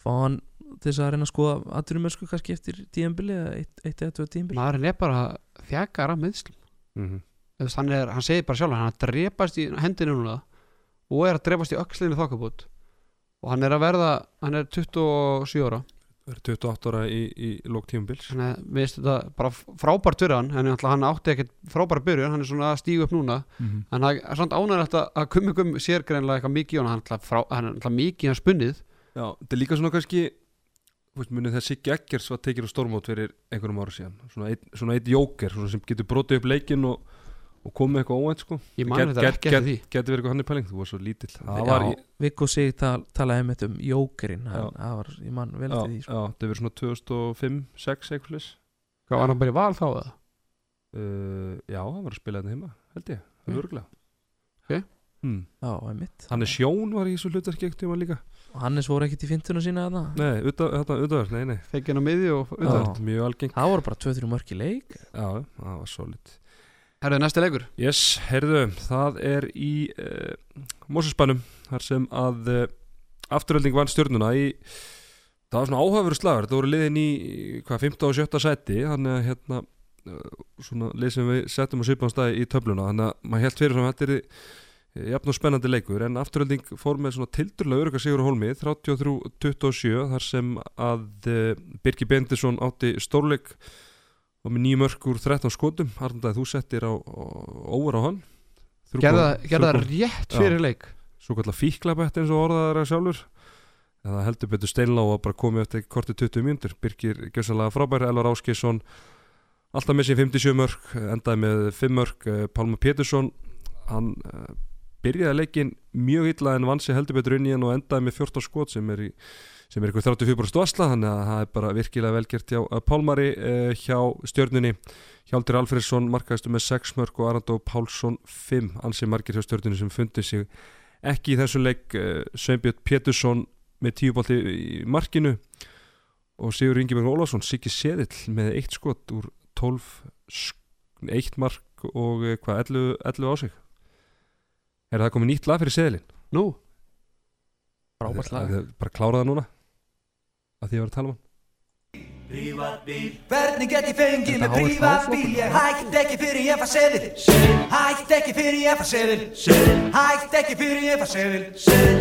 fá hann til þess að reyna að skoða aðturumersku kannski eftir tíðanbili eða eitt, eitt eða tvö tíðanbili Maðurinn er bara þjakar af meðslum mm veist, hann, er, hann segir bara sjálf hann er að drepast í hendinu núna og er að drepast í öxlinu þokkabút og hann er að verða hann er 27 ára. Verið 28 ára í, í lók að við veist þetta bara frábært fyrir hann en hann átti ekkert frábæra byrjun hann er svona að stígu upp núna. Mm en það er svona ánægilegt að, kummi kummi sér greinlega eitthvað mikið í hann er alltaf er mikið í hans spunnið. Já, þetta er líka svona kannski munið þegar Siggi Eggers var tekið á stórmót fyrir einhverjum ára síðan svona eitt, svona eitt jóker, svona sem getur brotið upp leikinn og, og komið eitthvað óvænt sko ég man Get- þetta ekki eftir því Geti verið eitthvað hann í pæling, þú var svo lítill Það Já, var Viggo sig tal, talaði einmitt um jókerinn það var, ég man vel eftir því sko. já, það verið svona 2005-06 eitthvað hvað var hann bara í val þá eða? uh, Já, hann var að spila þetta heima, held ég, það Mm. er örgulega Ok. hmm. Já, einmitt Hann er sjón var í þessu tíma líka og Hannes voru ekkert í fintuna sína þarna? Nei, utan, nei, nei. Fekkin á miði og er mjög algeng það voru bara 2-3 mörk í leik. Já, það var solid. Herðu næsti leikur. Yes, heyrðu, það er í uh, Mósusbænum þar sem að uh, afturölding vann stjörnuna í það var svona áhafur slagur, það voru liðin í hvað, 15 og 17 sæti þannig að hérna uh, svona lið sem við settum á svipan stað í töfluna. Þannig að maður held fyrir að þetta er jafn og spennandi leikur en afturölding fór með svona tildurlega örugga sigur á hólmi 33-27 þar sem að uh, Birki Bendisson átti stórleik og með nýjum mörk úr 13 skotum. Arndaði þú settir á, óvar á hann. Gerða það rétt fyrir leik. Svo kallar fíklabett eins og orðaðar að sjálfur. Það heldur betur steinlá að bara komið eftir korti 20 mínútur. Birkir gjössalega frábær, Elvar Áskeisson alltaf með sér 57 mörk endaði með 5 mörk. Eh, Pálma Pétursson hann uh, byrjaði leikin mjög illa en vann sér heldur betur inn í hann og endaði með 14 skot sem er í sem er eitthvað 34% vasla þannig að það er bara virkilega velgert hjá eh, Pálmari uh, hjá stjörnunni. Hjaldir Alfredsson markaðistu með 6 mörk og Arandó Pálsson 5 ansi margir hjá stjörnunni sem fundi sig ekki í þessu leik uh, Sveinbjörn Pétursson með tíu bolti í markinu og Sigur Ingeberg Ólafsson Siggi Seðill með eitt skot úr 12 sk- eitt mark og eh, hvað 11, 11 á sig er það komið nýtt lag fyrir Seðilinn? Nú. Frábært lag. bara klára það núna. Að því að ég var að tala um hann. Hvernig get ég fengið með prívatbíl? Ég hætt ekki fyrir ég far seðil. Hætt ekki fyrir ég far seðil. Hætt ekki fyrir ég far seðil.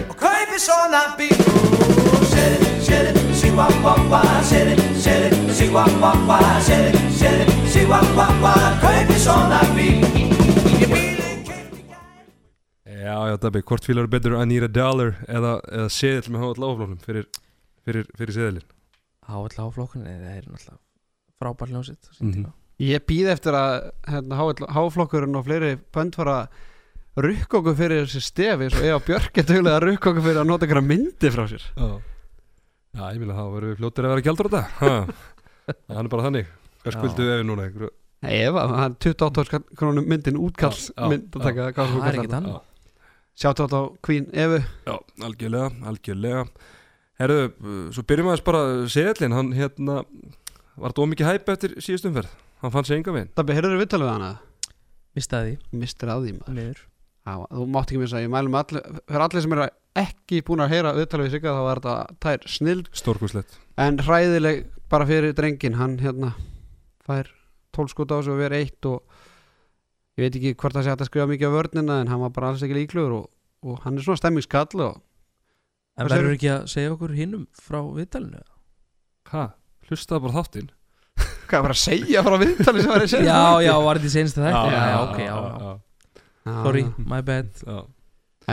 Og kaupi svona bíl. Seðil, seðil, sigvapappa Seðil, seðil, sigvapappa Seðil, seðil, sigvapappa Kaupi svona bíl Já, já, Dabbi, hvort fílar betur I need a dollar eða, eða Seðill með hátt lágaflóknum fyrir, fyrir, fyrir Seðilinn HL flokkin það er náttúrulega frábært hljómsitt á Mhm. sínum tíma. ég býð eftir að hérna, háflokkurinn og fleiri bönd fara að rukka okkur fyrir þessi stefi svo Eva Björk er duglega að rukka okkur fyrir að nota einhverja myndi frá sér Já, já ég meina þá verðum við fljótir að vera gældur á þetta Það er bara þannig Hvað skuldu við núna? Einhverju? Nei, hann er 28 krónum myndin já, mynd að taka hvað það er kallar ekkert það. annað Sjátt átt á Queen Evu. Já, algjörlega, algjörlega. Herðu, uh, svo byrjum við aðeins bara Seðlin, hann hérna Var þetta ómikið hæp eftir síðust umferð. Hann fann sig enga veginn. Dabbi, heyrður við viðtalið við hana? mistaði Mistir að því maður. Því miður. Já, þú mátt ekki missa, ég mælum allir, fyrir allir sem eru að ekki búin að heyra viðtalið við Sigga þá var þetta tær snild. Stórkuslegt en hræðileg bara fyrir drengin hann hérna fær tólskot á sig og verið eitt og ég veit ekki hvort það sé að skrifa mikið á vörnina en hann var bara alls ekki líklugur og, og hann er svona stemmingskall og En verður ekki að segja okkur hinnum frá viðtalinu? Hæ? Hlustaði bara þáttinn hvað var að segja frá viðtalið sem var að segja Já, já, var þetta í senstu þætti? Já, já, ok, já, já. já, Já, Sorry, my bad já.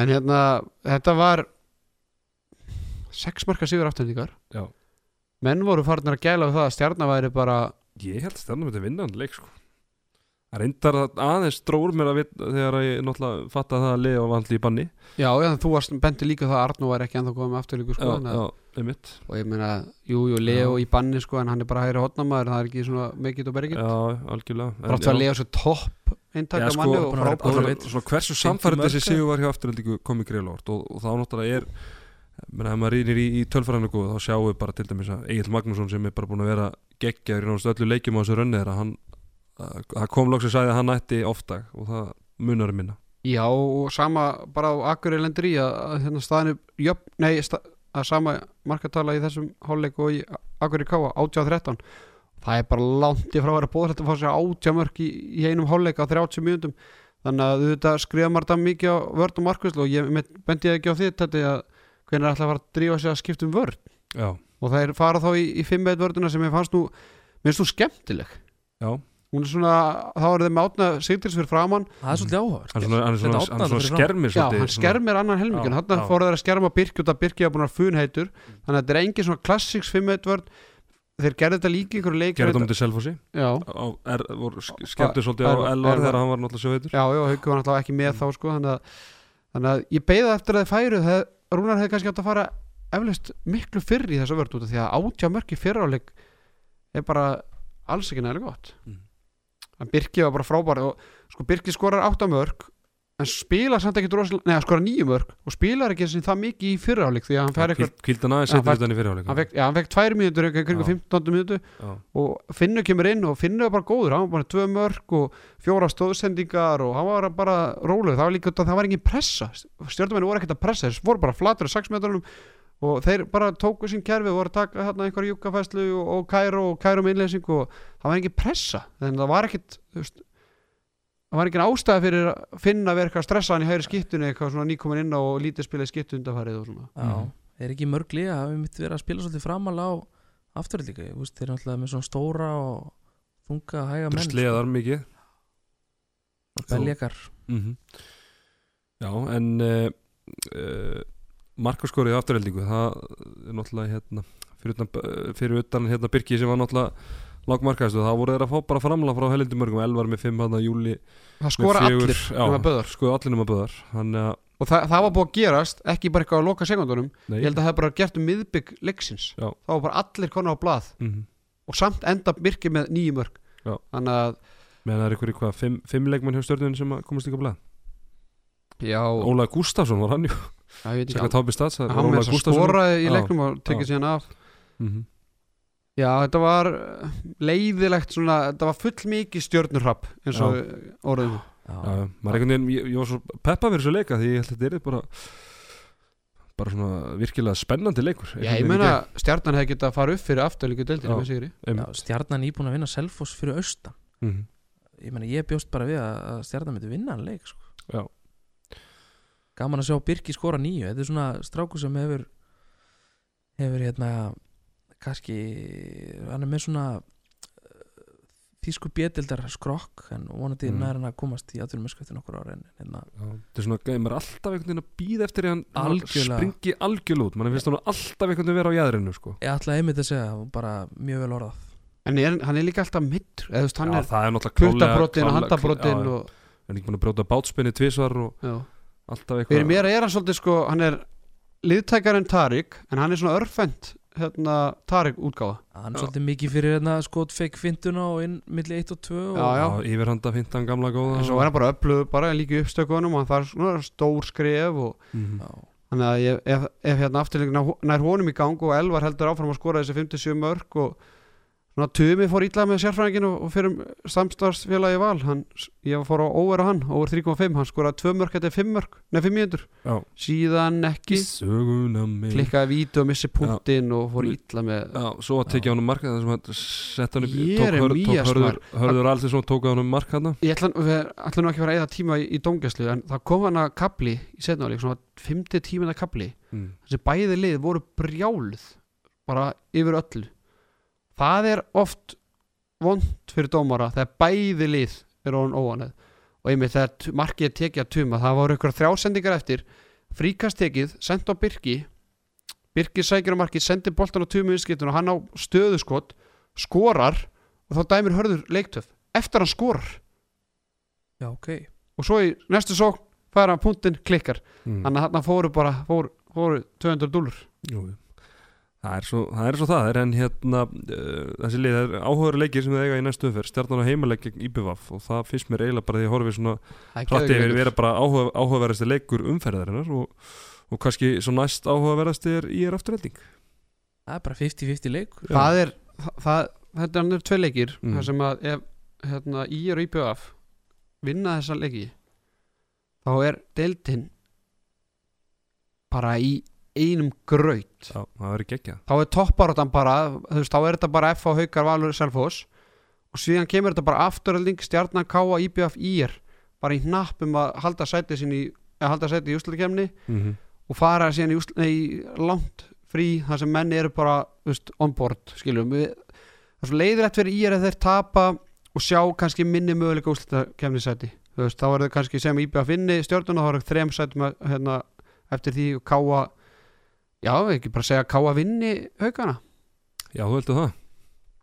en hérna þetta var sex marka sigur afturhendingar Já. menn voru farnir að gæla við það að stjarnar væri bara Ég held að stjarnan myndi vinna hann leik sko Það reyndar að aðeins drór mér að vita þegar ég náttúrulega fatta það að liða var allir í banni. Já, já, þú varst bendi líka það að Arnó væri ekki ennþá komið með afturlíku sko, Já, að- já, einmitt. Og ég meina, jú, jú, Leo Já. í banni sko, en hann er bara hægri hotnamaður, það er ekki svona mikið og bergið, Já, algjörlega. En brátt að já. Leo svo topp eintak Já, af sko, manni og að góður Svona- hversu 50 samfærið þessi sigur var hjá afturhendingu komið greiðlórt og, og þá náttúrulega er menna, ef maður rýnir í, í tölfræðinu þá sjáum við bara til dæmis að Egil Magnússon sem er bara búin að vera geggjaður í náttúrulega öllu leikjum á þessu rönni þeirra hann, að- það kom loks að að hann ætti ofta og það munar um minna. Já, og sama bara á Akurey lendur í að, að hérna staðinu jöfn, nei, sta, að sama markatala í þessum hálfleik og í Akurey Káa, 18-13 það er bara langt í frá að vera bóðrætt að fá sér 80 mörk í, í einum hálfleik á 30 mínútum. Þannig að þetta skrifa margt að mikið á vörd og markvæslu og ég bendi ekki á því þetta að hvernig er alltaf að fara að drífa sig að skipta um vörd Já, og það er fara þá í, í 5-1 vörduna sem ég fannst nú, mér finnst þú skemmtileg. Já hún er svona, þá er þeim átna sigtils fyrir framann Það er svolítið áhugavert. Hann er svona, hann er svona, hann er skermir Já, svolítið, hann skermir annan helmingin já. fór þeir að skerma Birki út að Birki að búin að funheitur. Þannig að þetta er engin svona klassiks 5-1 vörd Þeir gerðu þetta líka í einhverju leik Gerði þetta um til Selfossi. Já, á, er, voru sk- skemmtir svolítið á Elvar. þegar hann var náttúrulega sjóveitur já, já, Hauku var náttúrulega ekki með þá sko, þannig, að, þannig að ég beigða eftir að þeir færu þegar Rúnar hefði kannski átt að fara eflaust miklu fyrr í þessa vörd út af því að átjá mörk í fyrráleik er bara alls ekki nægilega gott. Mm. En Birki var bara frábær og sko Birki skorar átta mörk en spilar samt ekki droslega, neða skorar nýju mörk og spilar ekki það mikið í fyrráleik því að hann fær eitthvað Kvíldan aðeins hann þetta í fyrirháleik já, hann fekk tvær mínútur, kringu Já. 15 mínútur Já, og Finnur kemur inn og Finnur er bara góður hann var bara tvö mörk og fjóra stóðsendingar og hann var bara róleg það var líka, það var engin pressa. Stjórnumenni voru ekkert að pressa, þess voru bara flatur á 6 metrunum og þeir bara tóku sín kerfi og voru að taka hérna einhverja júkafæslu og, og kæru og kæru með innleysing og það var engin pressa. En það var ekkert þú veist, það var engin ástæða fyrir að finna að vera eitthvað stressaðan í hægri skiptunni eitthvað svona nýkomin inn á og lítið spila í skiptu undarfærið og svona. Já, Mhm. er ekki mörg liða að við mitt vera að spila svolítið framal á afturöld líka, ég veist, þeir eru alltaf með svona stóra og þunga hæga er menn sleðar mikið. Beljakar mm Já, en uh, uh, markaskorið afturheldingu. Það er náttúrulega hérna fyrir utan, fyrir utan hérna Birki sem var náttúrulega langmarkaðist og það voru þeir að fá bara framla frá helindumörgum Elvar með 5 hann að júli það skora allir já, nema Böðar. sko allir nema böðar hann að, og það, það var búið að gerast ekki bara eitthvað á loka sekundunum nei. Ég held að það hef bara gert um miðbygg leiksins. Já. þá var bara allir konar á blað. Mm og samt enda Birki með nýju mörg Já. þannig að meðan það er ykkur eitthvað fimm, fimm leikmenn hjá stjórnunum sem að komast líka blað? Já, Ólaði Gustafsson var hann jú Sækla Tápi Stats hann með þess að skoraði í leiknum og tekið síðan af. Mm já þetta var eh, leiðilegt svona þetta var full mikið stjörnurrapp eins og orðinu Já, já, maður einhvern veginn, ég, ég var svo peppa fyrir þessu leika því ég held að þetta er bara bara svona virkilega spennandi leikur. Já ég meina stjarnan hefði getað að fara upp fyrir afturlíku deildinu stjarnan íbúin að vinna Selfoss fyrir austan. Mm ég meina ég bjóst bara við að að stjarnan myndi vinna hann leik sko. Já. Gaman að sjá Birki skora nýju þetta er svona stráku sem hefur hefur hérna kannski, hann er með svona uh, þýsku bjöldildar skrokk en vonandi Mm. mm. nær hann að komast í aðturum eftir nokkur ára en hérna þetta er svona, maður er alltaf einhvern veginn að býða eftir að hann- Algjörlega. springi algjörl út mann finnst hann alltaf einhvern veginn vera á jæðrinu sko. ég ætla einmitt að segja bara mjög vel orðað en er, hann er líka alltaf mittur eða þú veist hann já, er það er náttúrulega klálega- kultabrotin og klálega- handabrotin og hann er ekki búin að brjóta bátspinni tvisvar og já Fyrir mér er hann svolítið sko, hann er liðtækar en Tarik, en hann er svona örfend hérna Tarik útgáfa hann er svolítið mikið fyrir hérna skot fake fintuna og inn milli 1 og 2 og Já, já. Já, yfirhanda fintan gamla góða en svo er hann bara öflugur bara en líka í uppstökunum og hann þarf svona stór skref og Mhm. Já. þannig að ég, ef, ef hérna afturleikin nær honum í gang og Elvar heldur áfram að skora þessi 57 mörg og svona Tumi fór illa með sérfræðingin og, og fyrir samstarfsfélagi val. Hann, ég fór á óvera hann, over 3.5 hann skoraði 2 mörg, þetta er 5 mörg nei 5 mínútur, Já. síðan ekki. Klikkaði vítu og missi punktinn og fór illa með Já, svo að tekja honum mark þar sem hann sett hann upp tók, hör, tók hörður, hörður aldrei svona tók honum mark hann ég ætla, nú ekki að að eða tíma í, í dóngjæslu en það kom hann að kapli í setnáleik, svona 5. tímina kapli. Mm. þessi bæði lið voru brjáluð bara yfir öllu það er oft vond fyrir dómara þegar bæði lið er ofan óanæð og einmitt þegar markið er tekið að tuma það voru ykkur þrjásendingar eftir fríkast tekið, sendt á Birki Birki sækir á markið, sendir boltan á tumu innskiptun og hann á stöðuskot skorar og þá dæmir hörður leiktöf eftir hann skorar. Já, ok. Og svo í næstu sókn færa hann punktinn klikkar. Mm. þannig að hann fóru bara fóru, fóru 200 dúlur Jú, jú. Það er, svo, það er svo það er en hérna uh, þessi lið er áhugaður leikir sem það eiga í næstu umferð. Stjarnan á heimaleik gegn IBVF og það finnst mér eiginlega bara því að horfi svona hrætti yfir vera bara áhuga, áhugaverðasti leikur umferðarinnar og, og kannski svo næst áhugaverðasti er í er afturhelding Það er bara 50-50 leik það er það, það, þetta er annir tvei leikir Mm. þar sem að ef hérna, í og IBF vinna þessa leiki þá er deildin bara í einum graut Já, þá er topparáttan bara þú veist, þá er þetta bara F á haukar valur Selfoss og síðan kemur þetta bara afturölding stjarnan K.A. IBF IR bara í hnapp um að halda sæti í að halda sæti í úslutkemni mm -hmm. og fara síðan í, úsl, nei, langt frí þar sem menn eru bara veist, on board skiljum við það er svo leiðilegt fyrir IR að þeir tapa og sjá kannski minni möguleika úslutkemni sæti þú veist, þá er það kannski sem IBF vinni stjórnuna þá er það þrem sæti með, hérna, eftir því og K.A. já, ekki bara segja K.A. vinni haugana Já, þú heldur það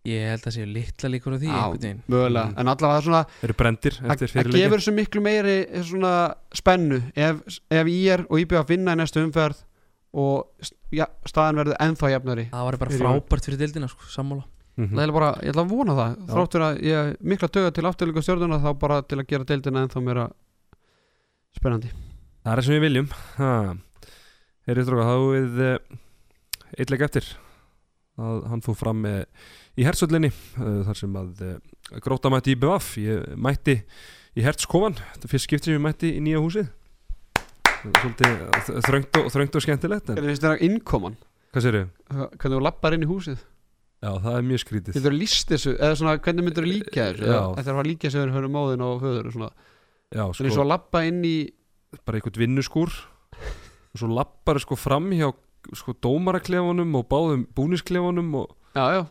Ég held að séu litla líkur á því Já. mögulega, Mm. en allavega það er svona Eru brendir það eftir það fyrir leikin gefur svo miklu meiri eh, svona spennu ef, ef IR og IBF vinna í næstu umferð og ja, staðan verður ennþá jafnari Það var bara Fyrir- frábært fyrir deildina sko, sammála Mhm. Það er bara, ég ætla að vona það Já. þráttur að ég mikla döga til afturlíku stjórnuna þá bara til að gera deildina ennþá meira spennandi Herri Stróka, þá við uh, eitthleik eftir að hann fór fram í hertsöllinni uh, þar sem að uh, gróta mætti í BVF ég mætti í hertskofan þetta er fyrst skipt sem ég mætti í nýja húsið svolítið þröngt og, þröngt og skemmtilegt en þér að innkoman? hvað sér ég? Hvernig þú lappar inn í húsið? Já, það er mjög skrítið Getur þú líst þessu? Eða svona, hvernig myndir þú líka þessu? Þetta er að að líka þessu þegar höfum móðin og og svona Já, Það er eins sko, og að lappa inn í bara einhvern vinnuskúr og svo lappar sko fram hjá sko dómaraklefunum og báðum búnisklefunum og Já, já.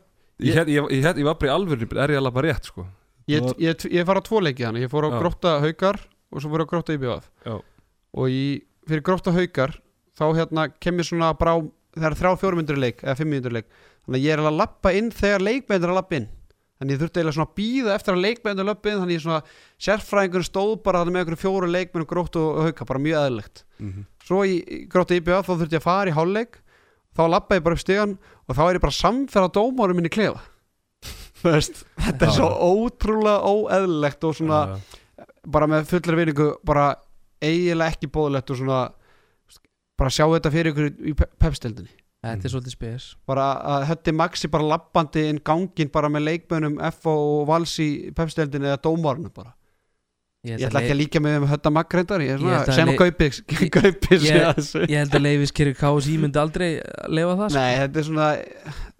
Ég, ég, ég, ég, ég var bara í alvörni er ég að lappa rétt sko? Ég, ég, ég fara á tvo leiki hann Ég fór á Já. grótta haukar og svo fór ég á grótta IBF Já. Og í, fyrir grótta haukar þá hérna kemur svona brá það er þrjá fjórmyndur leik eða fimmyndur leik. Þannig að ég er alveg að lappa inn þegar leikmyndur að lappa inn þannig ég þurfti eiginlega svona að býða eftir að leikmyndur lappa inn þannig svona sérfræðingur stóð bara með einhverju fjóru leikmenn gróttu og hauka bara mjög eðlilegt mm -hmm. svo í, gróttu IBF þá þurfti ég að fara í hálfleik þá lappa ég bara upp stegan og þá er ég bara samferða dómarum minni klefa þetta er Já. svo ótrúlega óeðlilegt og svona bara með fullri vinningu bara eiginlega ekki bóðlegt og svona bara sjá þetta fyrir ykkur í pe- pepstildinni Þetta Mm. er svolítið spes. Bara að hötti Maxi bara lappandi inn gangin bara með leikmönum F og Vals í pepstildinni eða dómarnu bara. Ég ætla ekki að líka með hötta Magg reyndar ég er Ég sem kaupis Ég- ég, Ég held að Leifis Kirk KSI myndi aldrei lefa það sko. Nei, þetta er svona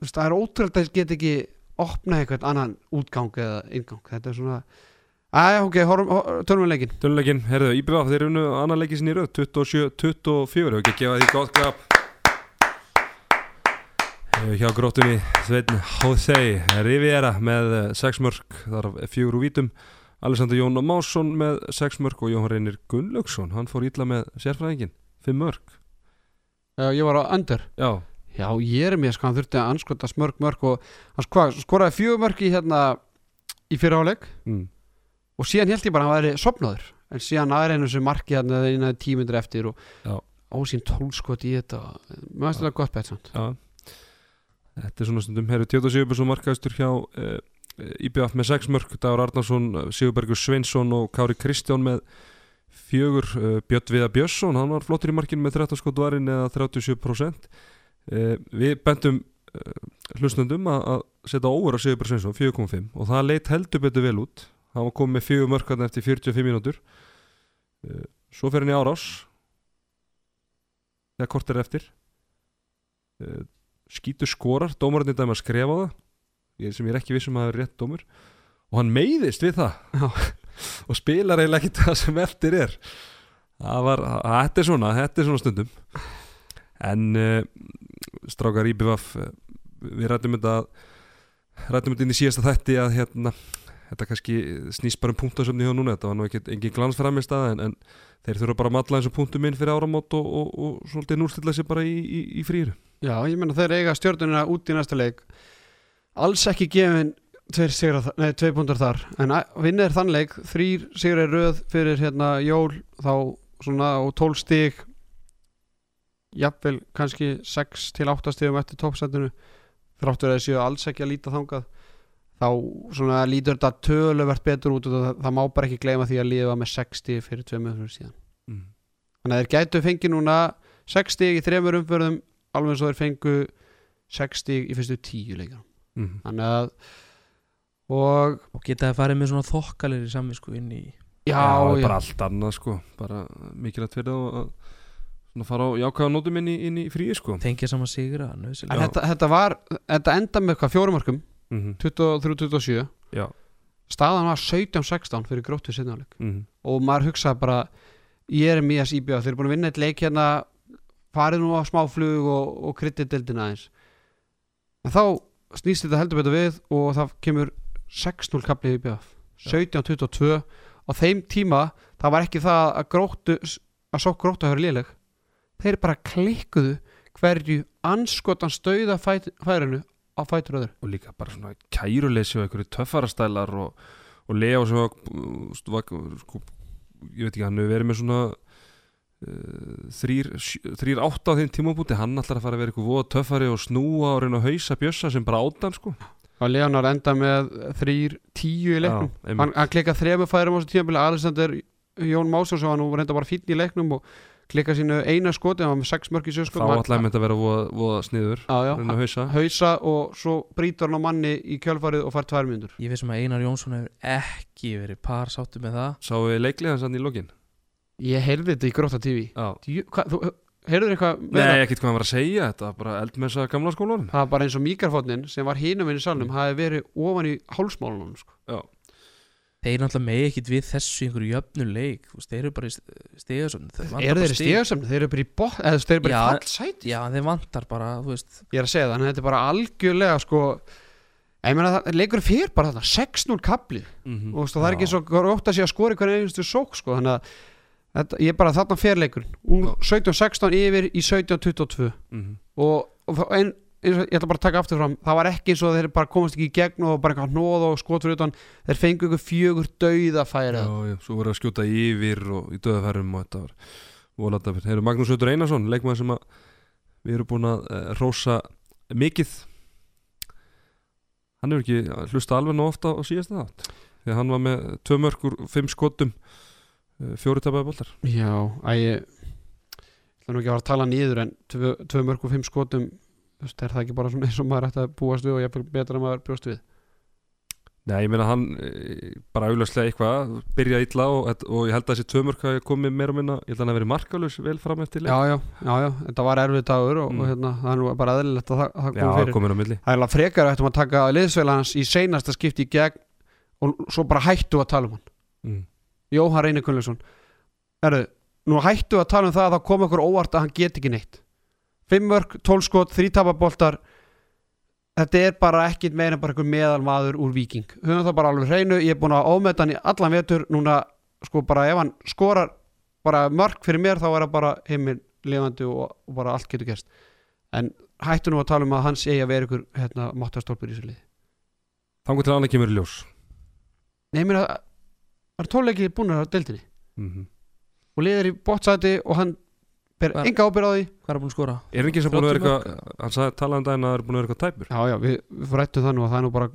það er ótrúlega að þess get ekki opna eitthvað annan útgang eða ingang þetta er svona Æja, ok, leikin Töluleikin, herðu, IBF, þeir unnu annar leikið sinni í röð 27-24, hefur ekki að gefa því gott graf Hjá gróttunni Sveitn Hóðsei Riviera með 6 mörg þar af fjögur úr vítum. Alessandr Jón Másson með 6 mörg og Jón Reynir Gunnlaugsson hann fór ítla með sérfræðingin 5 mörg Já, ég var á under. Já, Já, ég er mér sko, hann þurfti að anskota smörg mörg og hann sko, skoraði fjögur mörg í hérna í fyrirháleik mm. og síðan held ég bara að hann væri sopnaður en síðan aðeins sem marki hérna eina tímyndir eftir og ásýn tólskot í þetta. Finnst þetta gott bett samt. Já Þetta er svona stundum Herru Tjóta Sigurbjörnsson markaðistur hjá uh, IBF með 6 mörg Dagur Arnarsson, Sigurbergur Sveinsson og Kári Kristján með fjögur uh, Björn Viða Björnsson, hann var flottur í markinu með 13 skot varinn eða 37% uh, Við bentum uh, hlustundum að, setja óver á Sigurbjörn Sveinsson 4.5 og það leitt heldur betur vel út. Hann var komið með fjögur mörkarna eftir 45 mínútur. Svo fer hann í árás þegar kort er eftir. Uh, skítur skorar dómarinn þetta með að skrefa það. Ég, sem ég er ekki vissum að það er rétt dómur. Og hann meiðist við það. Og spilar eiginlega ekki það sem eftir er. Það var, þetta er svona þetta er svona stundum. En uh, strákar IBVF uh, við rættum þetta rættum þetta inn í síðasta þætti að hérna þetta kannski snýst bara um punktasöfni hjá núna, þetta var nú ekki engin glansframist að en, en þeir þurfa bara að matla eins og punktum inn fyrir áramót og, og, og, og svolítið núrstilla sér bara í, í, í frýru Já, ég menna þeir eiga stjórnuna út í næsta leik. Alls ekki gefin tveir, sigra, nei, tveir punktar þar. En vinnir þeir þann leik, þrýr sigur er röð fyrir hérna jól þá svona og 12 stig. Jafnvel kannski 6 til 8 stigum eftir toppsættinu þráttur að þessu alls ekki að líta þangað þá svona lítur þetta töluvert betur út og það, það má bara ekki gleyma því að liða með 6 stig fyrir 2 mjög síðan. Mm. þannig að þeir gætu fengið núna 6 stig í þremur umförðum alveg eins og þeir fengu 6 stig í fyrstu 10 leikar Mm. þannig að og og geta það farið með svona þokkalegri samvisku inn í já, það er já, bara allt annað sko. Bara mikilvægt fyrir þá að svona fara á jákvæða nótum inn í, inn í fríi sko. Tengja saman sigra þetta, þetta var þetta enda með hvað fjórumarkum mm -hmm. 23-27 já. Staðan var 17-16 fyrir gróttu sinnáleik mm og maður hugsaði bara ég er mjög íbjöð, þeir eru búin að vinna eitt leik hérna farið nú á smáflug og, og kryttidildina aðeins. En þá snýst þetta heldur betur við og það kemur 6-0 kaplið í BF 17-22 á þeim tíma það var ekki það að gróttu að svo gróttu að höra léleg. Þeir bara klikkuðu hverju anskotan stauða færinu á fætur öður og líka bara svona kæruleysi og einhverju töffarastælar og, og Leo sem var, uh, var sko, ég veit ekki, hann hefur verið með svona uh, þrýr, þrýr átta á þeim tímabúti. Hann ætlar að fara að vera eitthvað voða töffari og snúa og reyna að hausa bjössa sem bara átan sko. Og Leonar enda með þrýr tíu í leiknum. Já, hann, hann klikka þremu færum á þessu tímabili. Alexander Jón Másson sem var nú reynda bara fínn í leiknum og klikka sínu eina skoti hann var með sex mörk í þá sjöskot ætlaði að mynda að vera voða, voða sniður já, já, hausa. Hausa og svo brýtur hann á manni í kjölfarið og fær tvær myndur ég veist sem að Einar Jónsson hefur ekki verið par sáttu með það. Sáu við leiklið hans hann í lokin? ég heyrði þetta í gróta TV heyrður eitthvað Nei, ekkert hvað hann var að segja, þetta var bara eldmessa gamla skólan það var bara eins og mikrofónin sem var hinum inn í salnum hafi verið ofan í hálsmálunum sko. Þeir náttúrulega megi ekkit við þessu einhverju jöfnu leik þú veist, þeir eru bara í stegasöfn eru þeir í stegasöfn, þeir eru bara í bot eða þeir eru bara í fallsæti já, þeir vantar bara, þú veist. Ég er að segja það, en þetta er bara algjörlega sko, ég meina það leikur fyrir bara þetta, 6-0 kapli mm veist, og það er ekki svo grótt að sé að skora hvernig einstu sók sko, þannig að þetta, ég er bara þarna ferleikur úr 17-16 yfir í 17-22 -hmm. og, og og ég ætla bara að taka aftur fram það var ekki eins og þeir bara komast ekki í gegn og bara eitthvað hnóð og skot fyrir utan. Þeir fengu ykkur fjögur dauða færi Já, já, svo voru að skjóta yfir og í döðafærum og þetta var volanda fyrir. Heyrðu Magnús Ötur Einarsson, leikmaður sem að við erum búin að uh, rósa mikið. Hann hefur ekki hlusta alveg nóg ofta á síðasta þátt því að hann var með tvö mörgur, fimm skotum uh, fjóri tapaði boltar. Já, að ég ætla nú ekki að fara að tala niður en tvö, tvö mörg og fimm skotum þú veist, er það ekki bara svona eins og maður ætti að búast við og ég er betra en maður bjóst við? Nei, ég meina hann e, bara auðvitað eitthvað, byrjaði illa og, og ég held að þessi tvö mörg hafi komið meira og minna, ég held að hann hafi verið markalus vel fram eftir leik. Já, já, já, já, þetta var erfið dagur og, Mm. og hérna, það er nú bara eðlilegt að það, það kom Já, fyrir komin á milli. Það er alveg frekar að ættum að taka liðsveila hans í seinasta skipti í gegn og svo bara hættu að tala um hann. Mm. Jóhann Reynir Gunnlaugsson. Erðu, nú hættu að tala um það að það kom okkur óvart að hann get ekki neitt Fimm mörg, tólskot, þrítapaboltar Þetta er bara ekkit meira bara einhver meðalmaður úr viking Höfum það bara alveg hreinu, ég er búin að ómeta hann í allan vetur. Núna, sko bara ef hann skorar bara mörg fyrir mér þá er það bara heimil lifandi og, og bara allt getur gerst. En hættu nú að tala um að hans eigi að vera ykkur hérna, máttastólpur í þessu liði. Þannig til annað kemur ljós. Nei, ég meina, það er tóleiki búin að deildinni? Mm og liðir í bótsæti og hann ber enga ábyrð á því. Hvað er búin að skora? Er ekki sem búin að vera 30 eitthvað, hann sagði, talaði um daginn að það er búin að vera eitthvað tæpur. Já, já, við, við rættum það nú að það er nú bara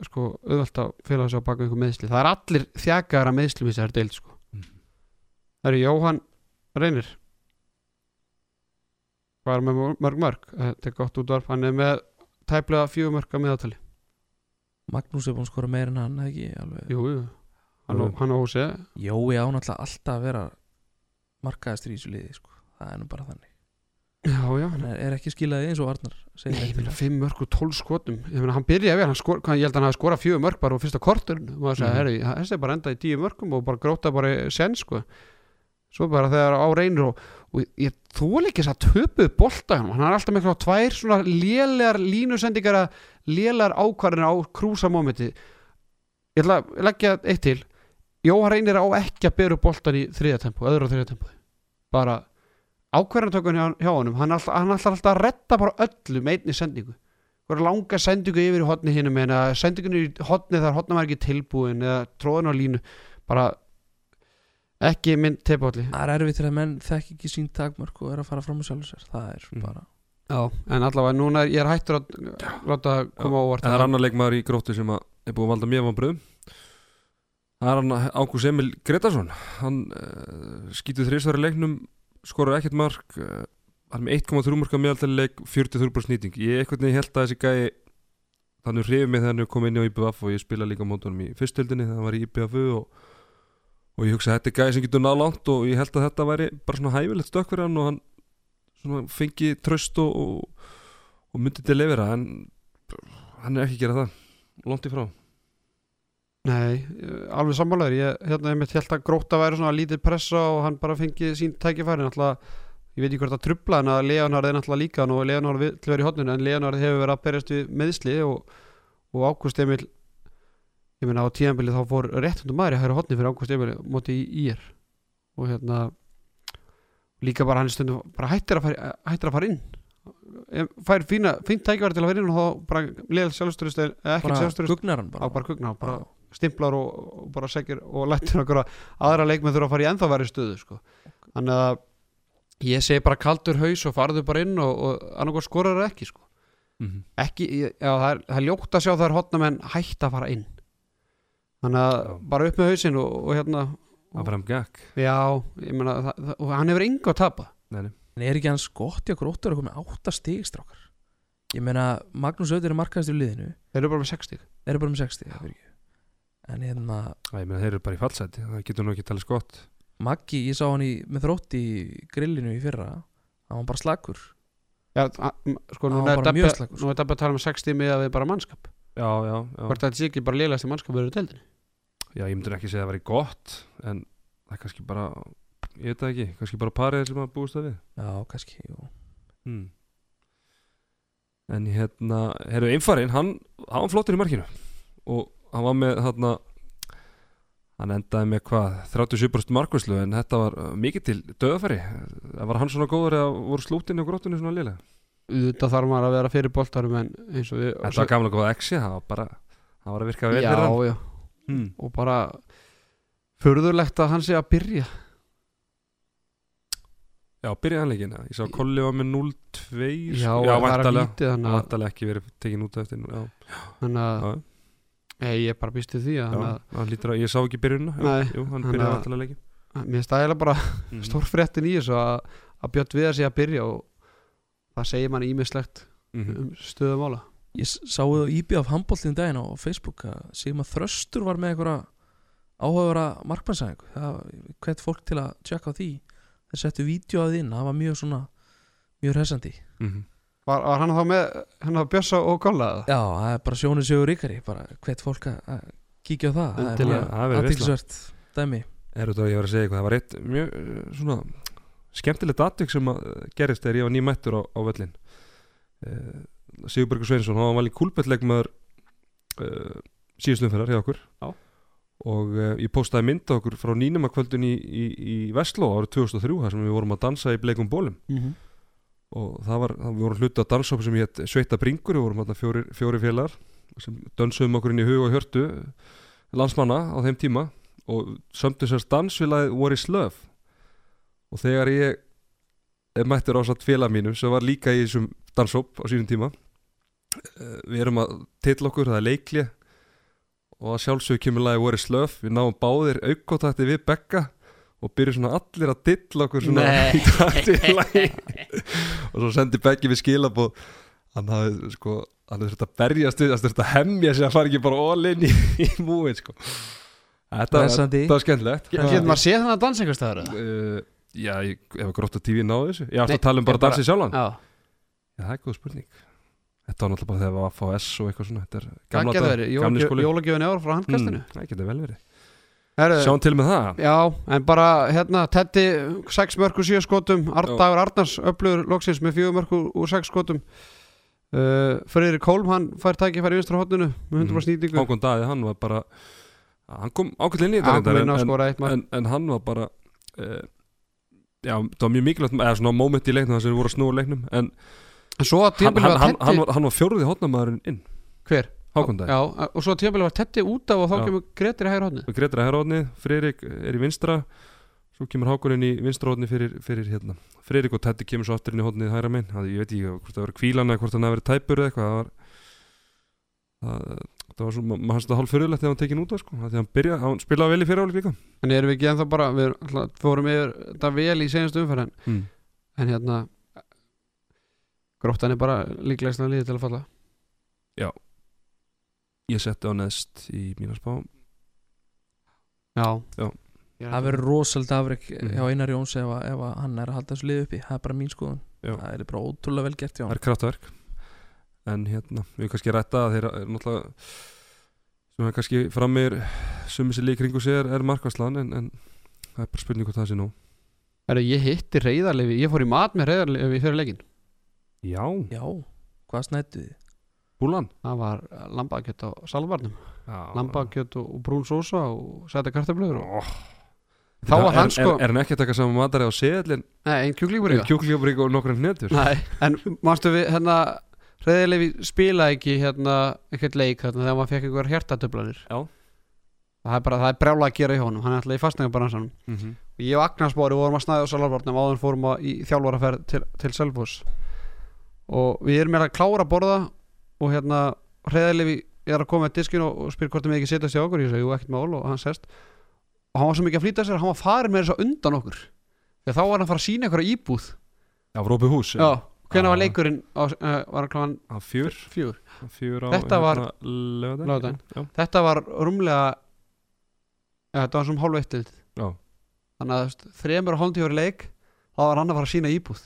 sko, auðvelt að fela þessu á baka einhver meðsli það er allir þjakaðara meðsli við þessari deild sko. Mhm. Það eru Jóhann Reynir. Hvað er með mörg mörg þetta er gott útvarp, hann er með tæplega fjögur mörg að meðatali Magnús er búin að skora meira en hann ekki alveg? Jú, jú. Hann, á- hann á húsi Jói á náttúrulega alltaf að vera markaðastur í þessu liði sko. Það er nú bara þannig. Já, já, hann er, er ekki skilaði eins og Arnar Nei, það. 5 mörg og 12 skotum. Ég meina hann byrjaði vel, hann skor, hvað, ég held að hann hafi skorað 4 mörg bara á fyrsta kortur og Mhm. herri, þessi er bara endað í 10 mörgum og bara gróta bara sen sko. Svo bara þegar á reynir og, og ég þól ekki þess að töpuð bolta hann hann er alltaf með eitthvað tvær svona lélegar línusendingar að lélegar ákvarðinu á krúsamómenti ég ætla að leggja eitt til. Jóhann reynir á ekki að bera upp boltan í þriða tempo, öðru og þriða tempo bara ákvarðantökun hjá, hjá honum hann er alltaf, hann alltaf, alltaf að retta bara öllu með einni sendingu. Hvað langa sendingu yfir í hotni hinum en að sendingunni í hotni þar hotna var ekki tilbúin eða tróðin á línu bara ekki mynd teipalli það er erfitt til að menn þekki ekki sín takmörk og er að fara fram á sjálfur sér. Það er Mm. bara Já, en allavega núna er ég er hættur að láta koma á óvart. En það er annar leikmaður í gróttu sem að er búið að valda mér vanbröðum Það er hann Ágús Emil Gretarsson Hann uh, skýtur þrísværi leiknum skorur ekkert mark uh, hann með 1,3 marka meðaltali leik 43% snýting. Ég einhvern veginn held að þessi gæi þannig hrifið mig þegar hann kom inn á IBF og ég spila líka mótunum í fyrstöldinni þegar hann var í IBF og, og ég hugsa að þetta er gæi sem getur náð langt og ég held að þetta væri bara svona hæfilegt stökk fyrir hann og hann svona fengi tröst og, og, og myndi til lefira en hann er ekki að gera það. Langt í frá Nei, eh, alveg sammálaður. Ég hérna mitt held að gróta væri svona lítið pressa og hann bara fengi sín tækifæri. Náttúrulega, ég veit ekki hvort að trubla en að Leonard er náttúrulega líka og Leonard vill vera í hotninu en Leonard hefur verið að berjast við meðsli og, og Ágúst Emil ég meina á tíðanbili þá fór réttundum maður í hæra hotni fyrir Ágúst Emil móti í ír. Og hérna líka bara hann stundum bara hættir að fara, hættir að fara inn. Fær fína, fínt tækifæri til að vera inn og þá bara leðal sjálfsturist eða ekki bara hann stimplar og, og bara segir og lættir okkur að aðra leikmenn þurfa að fara í ennþá væri stöðu sko. þannig að ég segi bara kaldur haus og farðu bara inn og, og annarkoð skorar það ekki sko. mm -hmm. ekki, já, það, er, það er ljótt að sjá þær hotna menn hætt að fara inn þannig að Já. bara upp með hausinn og, og hérna að fara um já, ég meina það, það, og hann hefur enga að tapa Nei, nei. en er ekki hans gott í okkur óttur að koma með átta stigstrákar ég meina Magnús Öður er markaðastur í liðinu þeir eru bara með 60 eru bara með 60 fyrirgefðu. En hérna Æ, ég meina, þeir eru bara í fallseti það getur nú ekki talið skott Maggi, ég sá hann í, með þrótt í grillinu í fyrra hann var bara slakur. Já, sko, Hann nú var er bara mjög Dabbi slakur, nú er Dabbi að tala um 60 með að við bara mannskap. Já, já, já, hvort þetta sé ekki bara lélegasti mannskap verður deildinni? Já ég myndur ekki segja að það væri gott en það er kannski bara ég veit það ekki, kannski bara parið sem að búist það við. Já, kannski jú. hmm. en hérna herru einfarinn, hann, hann var flottur í markinu. Og hann var með þarna hann endaði með hvað 37% markvæslu en þetta var uh, mikið til döðafæri var hann svona góður eða voru slútinni og gróttunni svona liðlega þetta þarf maður að vera fyrir boltarum en eins og við þetta var gamla góða exi, það var bara það var að virka vel já, fyrir hann. já, hmm. og bara förðurlegt að hann sé að byrja. Já, byrjaði hann leikina, ég sá að Kolli var með 0-2 já, já það er að lítið þannig að, ég er bara býst til því að, já, að hann lítur að, ég sá ekki byrjunna jú, Nei, jú, hann hann byrjaði að- væntalega leikin mér stæðilega bara Mhm. stórfréttin í þessu að, að Björn við að sé að byrja og það segir mann ímislegt Mhm. um stöðum ála ég sá það á IB af handbóltin daginn á Facebook að Sigmar Þröstur var með einhverja áhugavera markmannsæðingu hvert fólk til að tjekka á því. Þeir settu vídeo að inn, það var mjög svona mjög hressandi. Mhm. Var, var hann þá með hann að Björsa og Golla eða? já, það er bara sjónu sigur ríkari bara hvert fólk að að kíkja á það það er bara aðtilsvert dæmi Er þetta að ég var að segja eitthvað, það var eitt mjög svona skemmtilegt atvik sem að uh, gerist þegar ég var nýmættur á, á völlin uh, Sigurbergur Sveinsson, hann var valið kúlbettleikmaður uh, síðustlumferðar hjá okkur Já. og uh, ég postaði mynda okkur frá nýnumakvöldun í, í, í Vestló árið 2003 þar sem við vorum að dansa í bleikum bólum Mhm. Og það var, það, við vorum hluti á danshópi sem hétt Sveita Bringur, við vorum fjóri, fjóri félagar sem dönsuðum okkur inn í hug og hjörtu landsmanna á þeim tíma. Og sömdu sérst dansfélagið What is Love? Og þegar ég er mættur á satt félag mínum sem var líka í þessum danshóp á sínum tíma eh, við erum að titla okkur, það er leikli og að sjálfsög kemur lagi What is Love? Við náum báðir aukkotakti við Becca og byrjum svona allir að titla okkur svona í takt við lagi og svo sendi Beggi við skilabóð hann hafði sko hann þurft að berjast við hann þurft að hemja sig að fara ekki bara all in í, í múið sko. Þetta, þetta var skemmtilegt. Getur maður séð þannig að dansa einhver staðar? eða? uh, já, ég hef grótt að tífi náðu þessu. Ég ætla að tala um bara ég bara- dansið sjálfan? Já, já, það er góð spurning. Þetta var náttúrulega bara þegar það var FHS og eitthvað svona þetta er gamla verið gamli skóli. Jólagjöfin ár frá handkastinu? Mm, það getur vel verið sjáum til með það? Já, en bara hérna Teddy 6 mörg úr 7 skotum. Ar Já. Dagur Arnars öflugur loksins með 4 mörg úr 6 skotum. Uh, Freyri Kólm hann fær tækifæri í vinstra hotninu með 100% snýtingu Hákon Daði, hann var bara hann kom ákveðlega inn í þetta en, en, en hann var bara uh, já, það var mjög mikilvægt eða svona moment í leiknum þar sem við voru að snúa leiknum en En svo hann, hann, var hann, hann, var, var fjóruði hotnamaðurinn inn. Hver? Hákon Daði, Já, og svo að tímabili var Teddy út af og þá Já. kemur Gretir í hægur hotni við Gretar að herraðni Freyrik er í vinstra svo kemur Hákon inn í vinstra hotni fyrir, fyrir hérna. Freyrik og Teddy kemur svo aftur inn í hotnið hæra megin. Það, ég veit ekki hvort það var kvílan eða hvort hafi verið tæpur eða eitthvað það var það, það var svo, ma- maður hans þetta hálf fyrirlegt þegar hann tekin út af sko, að hann byrja, hann spilaði vel í fyriráleik líka. En erum við ekki ennþá bara Við fórum yfir þetta vel í senastu umferð en, mm. en hérna Gróttan er bara líklegast að liði til að falla ég setti á neðst í mína spá Já, Já. Það verður rosald afrek Mhm. hjá Einar Jóns ef, að- ef að hann er að halda þessu lið uppi. Það er bara mín skoðun. Já. Það er bara ótrúlega vel gert það er kraftverk. En hérna, við erum kannski rætta að þeir eru náttúrulega sem er kannski frammeir sumið sér lík kringu sig er, markværslan en, en það er bara spurning hvort það sé nú Herru, ég hitti reyðarlefi, ég fór í mat með reyðarlefi fyrir leikin já, Já, hvað snættu þið? Búlan? Það var lambakjött á salvarnum. Lambakjött og, brún sósa og sæta kartöflur og... oh. Þá var hann sko er, hann ekki að taka saman matari á seðlin Nei, einn kjúklíkur kjúklífabrík og nokkra hnetur Nei, en manstu við hérna reyðarlefi spilaði ekki hérna eitthvað leik hérna þegar maður fekk einhver hjertatöflanir Já. Það er bara, það er brjála að gera í honum. Hann er alltaf í fastnægum baransanum mm -hmm. ég og Agnar Spári vorum að snæða á Salvarbarnum áður fórum að, í þjálfaraferð til, til Selfoss. Og við erum með að klára að borða og hérna hreðarlefi er að koma með diskin og, og spyr hvort það með ekki setjast hjá okkur ég segi, jú, ekkert mál og hann sest. Og hann var svo mikið að flýta sér hann var farin með þess að undan okkur. Þegar þá var hann að fara að sína ykkur íbúð. Já, Rópi hús já, hvenær var leikurinn á, uh, var hann kláðan á fjör, fjúr fjör á Þetta var- lögadaginn laugardaginn. já, þetta var rúmlega ja, þetta var svona hálf eitt já. þannig að þremur og hálftíður leik þá var hann að fara að sína íbúð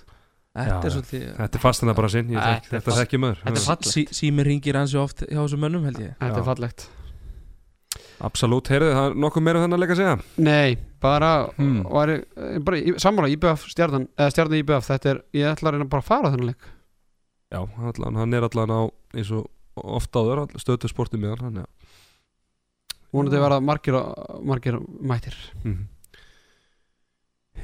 Þetta er svolítið þetta er fastan bara sinn ég Þetta þekki- er þekki maður. Þetta er fallegt. Sími ringir hansi oft hjá þessum mönnum held ég. Þetta er fallegt. Absolutt, heyrðu, það er nokkuð meira um þennan leik að segja? Nei, bara, Hmm. var, bara í- sammála IBF stjarnan, eða stjarnan IBF þetta er, ég ætla að reyna bara að fara þennan leik. Já, allan, hann er allan á eins og oft áður stöðu sporti með hann ja. vonandi verða margir, margir mættir. Mm.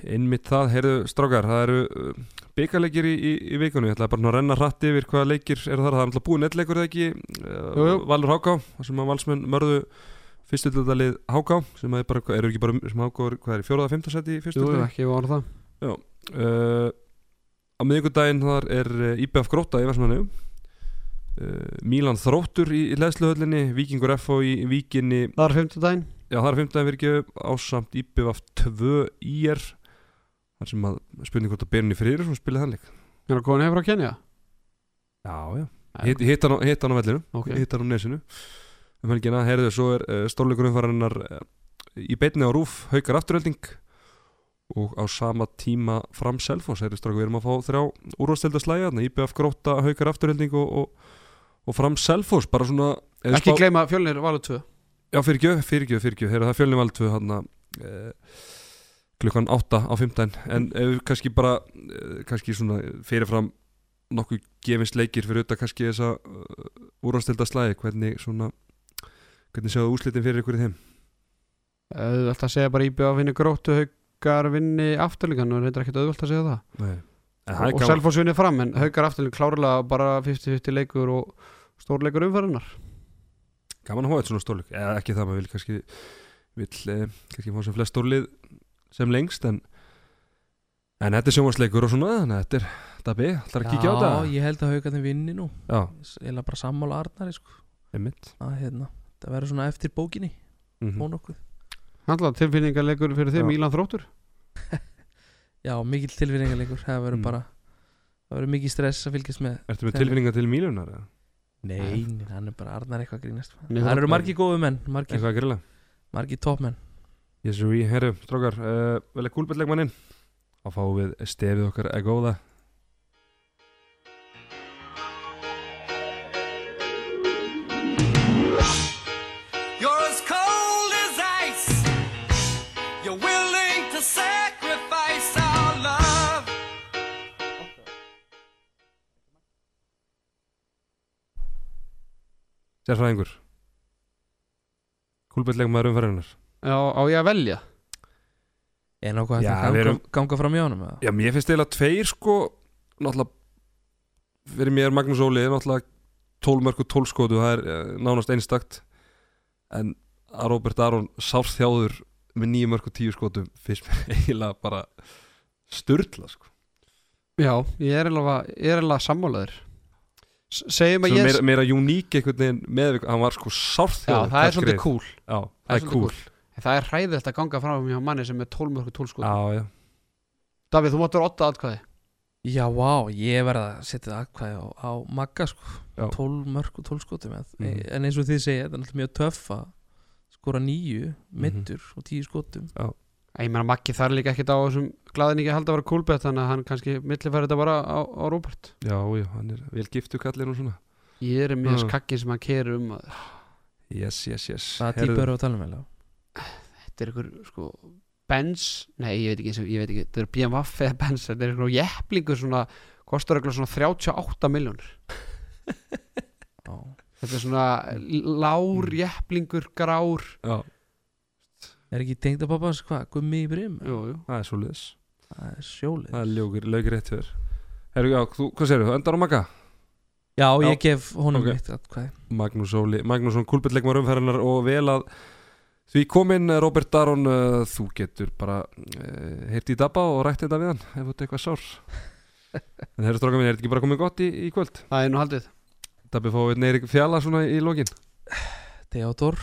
Einmitt það, heyrðu strákar það eru uh, byggarleikir í, í, í vikunni. Ég ætla bara að renna hratt yfir hvaða leikir eru þar, það er alltaf búið nettleikur eða ekki? Uh. Valur Háká, sem að valsmenn mörðu fyrstu hlutallið Háká sem að er bara, eru ekki bara sem Háká er, hvað er, í fjóraða, fymta seti í fyrstu Jú, ekki voru það. Uh, á miðvikudaginn þar er uh, IBF Gróta í Vestmannu uh, Mílan Þróttur í, í leðsluhöllinni Víkingur FO í Víkinni. Það er 50 daginn já það er 15 virkið ásamt IBF 2 IR þar sem að spurning hvort að Freyrir sem spilaði þann leik. Er það komin hefur að kenja? já já. Hitt hitt hann, á- hann á vellinu Ok. hitt hann á nesinu. Um helgina heyrðu svo er uh, stórleikur umfærarinnar uh, í beinni á rúf haukar afturölding og á sama tíma fram heyrðu stráku við erum að fá þrjá úrvastelda IBF gróta haukar afturölding og, og, og fram við Ekki spá- gleyma fjölnir 2 Já, fyrirgjöf, fyrirgjöf, fyrirgjöf. Það fjölni valdu hann uh, klukkan 8 á 15 en ef við kannski bara uh, kannski svona fyrirfram nokkuð gefins leikir fyrir auðvitað kannski þessa uh, úrvastelda slæði hvernig svona hvernig sjáðu úslitin fyrir ykkur í þeim? Það ætla að segja bara IBF vinni gróttu haukar vinni afturlíkan og reyndar ekkert auðvöld að segja það. Nei. það og Selfoss vinni fram en haukar afturlíkan klárlega bara 50-50 leikur og stórleikur umferðinnar gaman að hóa þetta svona stórleik. Eða ekki það maður vil kannski vil eh, kannski fá sem flest stórlið sem lengst en en þetta er sjónvarsleikur og svona þannig að þetta er dabi, ætlar að kíkja á Já, þetta? ég held að haugarnir vinni nú. Já, Ég er bara sammála Arnari sko. Að hérna, það verður svona eftir bókinni mm og nokkuð Handla tilfinningarleikur fyrir Já. þeim Ílan þróttur. Já, mikill tilfinningarleikur það verður Mm. bara það verður mikið stress að fylgjast með Ertu með Þeim- tilfinninga til Mílunar? eða? Nei, hann er bara Arnar eitthvað að grínast. Það eru það- margi góðu menn, margi, Eitthvað að toppmenn Yes, we, herru, strókar, uh, vel er kúlbetleikmanninn Þá fáum við stefið okkar að góða. Sérfræðingur. Kúlbetleikmaður umferðinnar Já, á ég að velja? Er nokkuð hægt Já, að ganga, erum- ganga fram í honum eða? Já, mér finnst eiginlega tveir sko Náttúrulega Fyrir mér Magnús Óli er náttúrulega 12 mörg og 12 skotu Það er uh, nánast einstakt. En að Robert Aron sárþjáður Með 9 mörg og 10 skotum Finnst mér eiginlega bara Sturla sko. Já, ég er ég er alveg sammálaður Segjum að ég meira, meira uník einhvern veginn með Hann var sko Já, sárþjáður það er svolítið cool. Já, það er er svolítið cool. cool. Það er hræðilegt að ganga fram hjá manni sem er 12 mörgur 12 sko Já, já. Davíð, þú máttur 8 atkvæði. Já, vá, ég verða að setja það aðkvæði á, á Magga sko, Já. 12 mörg og 12 skotum en, Mhm. en eins og þið segja, þetta er náttúrulega mjög töff að skora nýju, Mhm. myndur og 10 skotum. Ég meina Maggi þar líka ekkert á þessum glaðin ekki að halda að vera coolbet þannig að hann kannski millifæri þetta bara á, á Robert. Já, já, hann er vel giftu kallinn og svona. Ég er mjög Já. skakkin sem hann kerir um að Yes, yes, yes. Það Heyrðu, típa eru að tala um vel þetta er ykkur sko Benz, nei ég veit ekki, ég veit ekki þetta er BMW eða Benz, þetta er ykkur jepplingur svona, kostar ykkur svona 38 miljónir Já, þetta er svona lár jepplingur, grár Já, Er ekki tengda pappans hvað, gummi í brim? jú, jú. það er svolítið Það er sjólið Það er ljókur, lögur rétt fyrir Herru, já, þú, hvað segir þú, öndar á Magga? Já, Já. ég gef honum Ok. okay. mitt aðkvæði Magnús Óli, Magnússon, kulbetleikmar umferðinar og vel að því komin Robert Daron, uh, þú getur bara uh, heyrt í dabba og rætt þetta við hann ef þú ert eitthvað sár. En herru stráka minn, er þetta ekki bara komið gott í, í kvöld? það er nú haldið. Dabbi fáið neyri fjalla svona í lokin? Theodor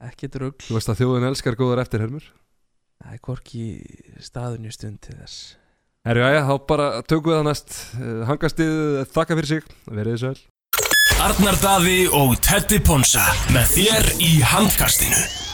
Ekkert rugl. Þú veist að þjóðin elskar góðar eftirhermur. Það er hvorki staðunni stund til þess. Herru, já, já, þá bara tökum við það næst. Uh, Hangastið, þakka fyrir sig, verið þið sæl Arnar Daði og Teddy Ponsa með þér í handkastinu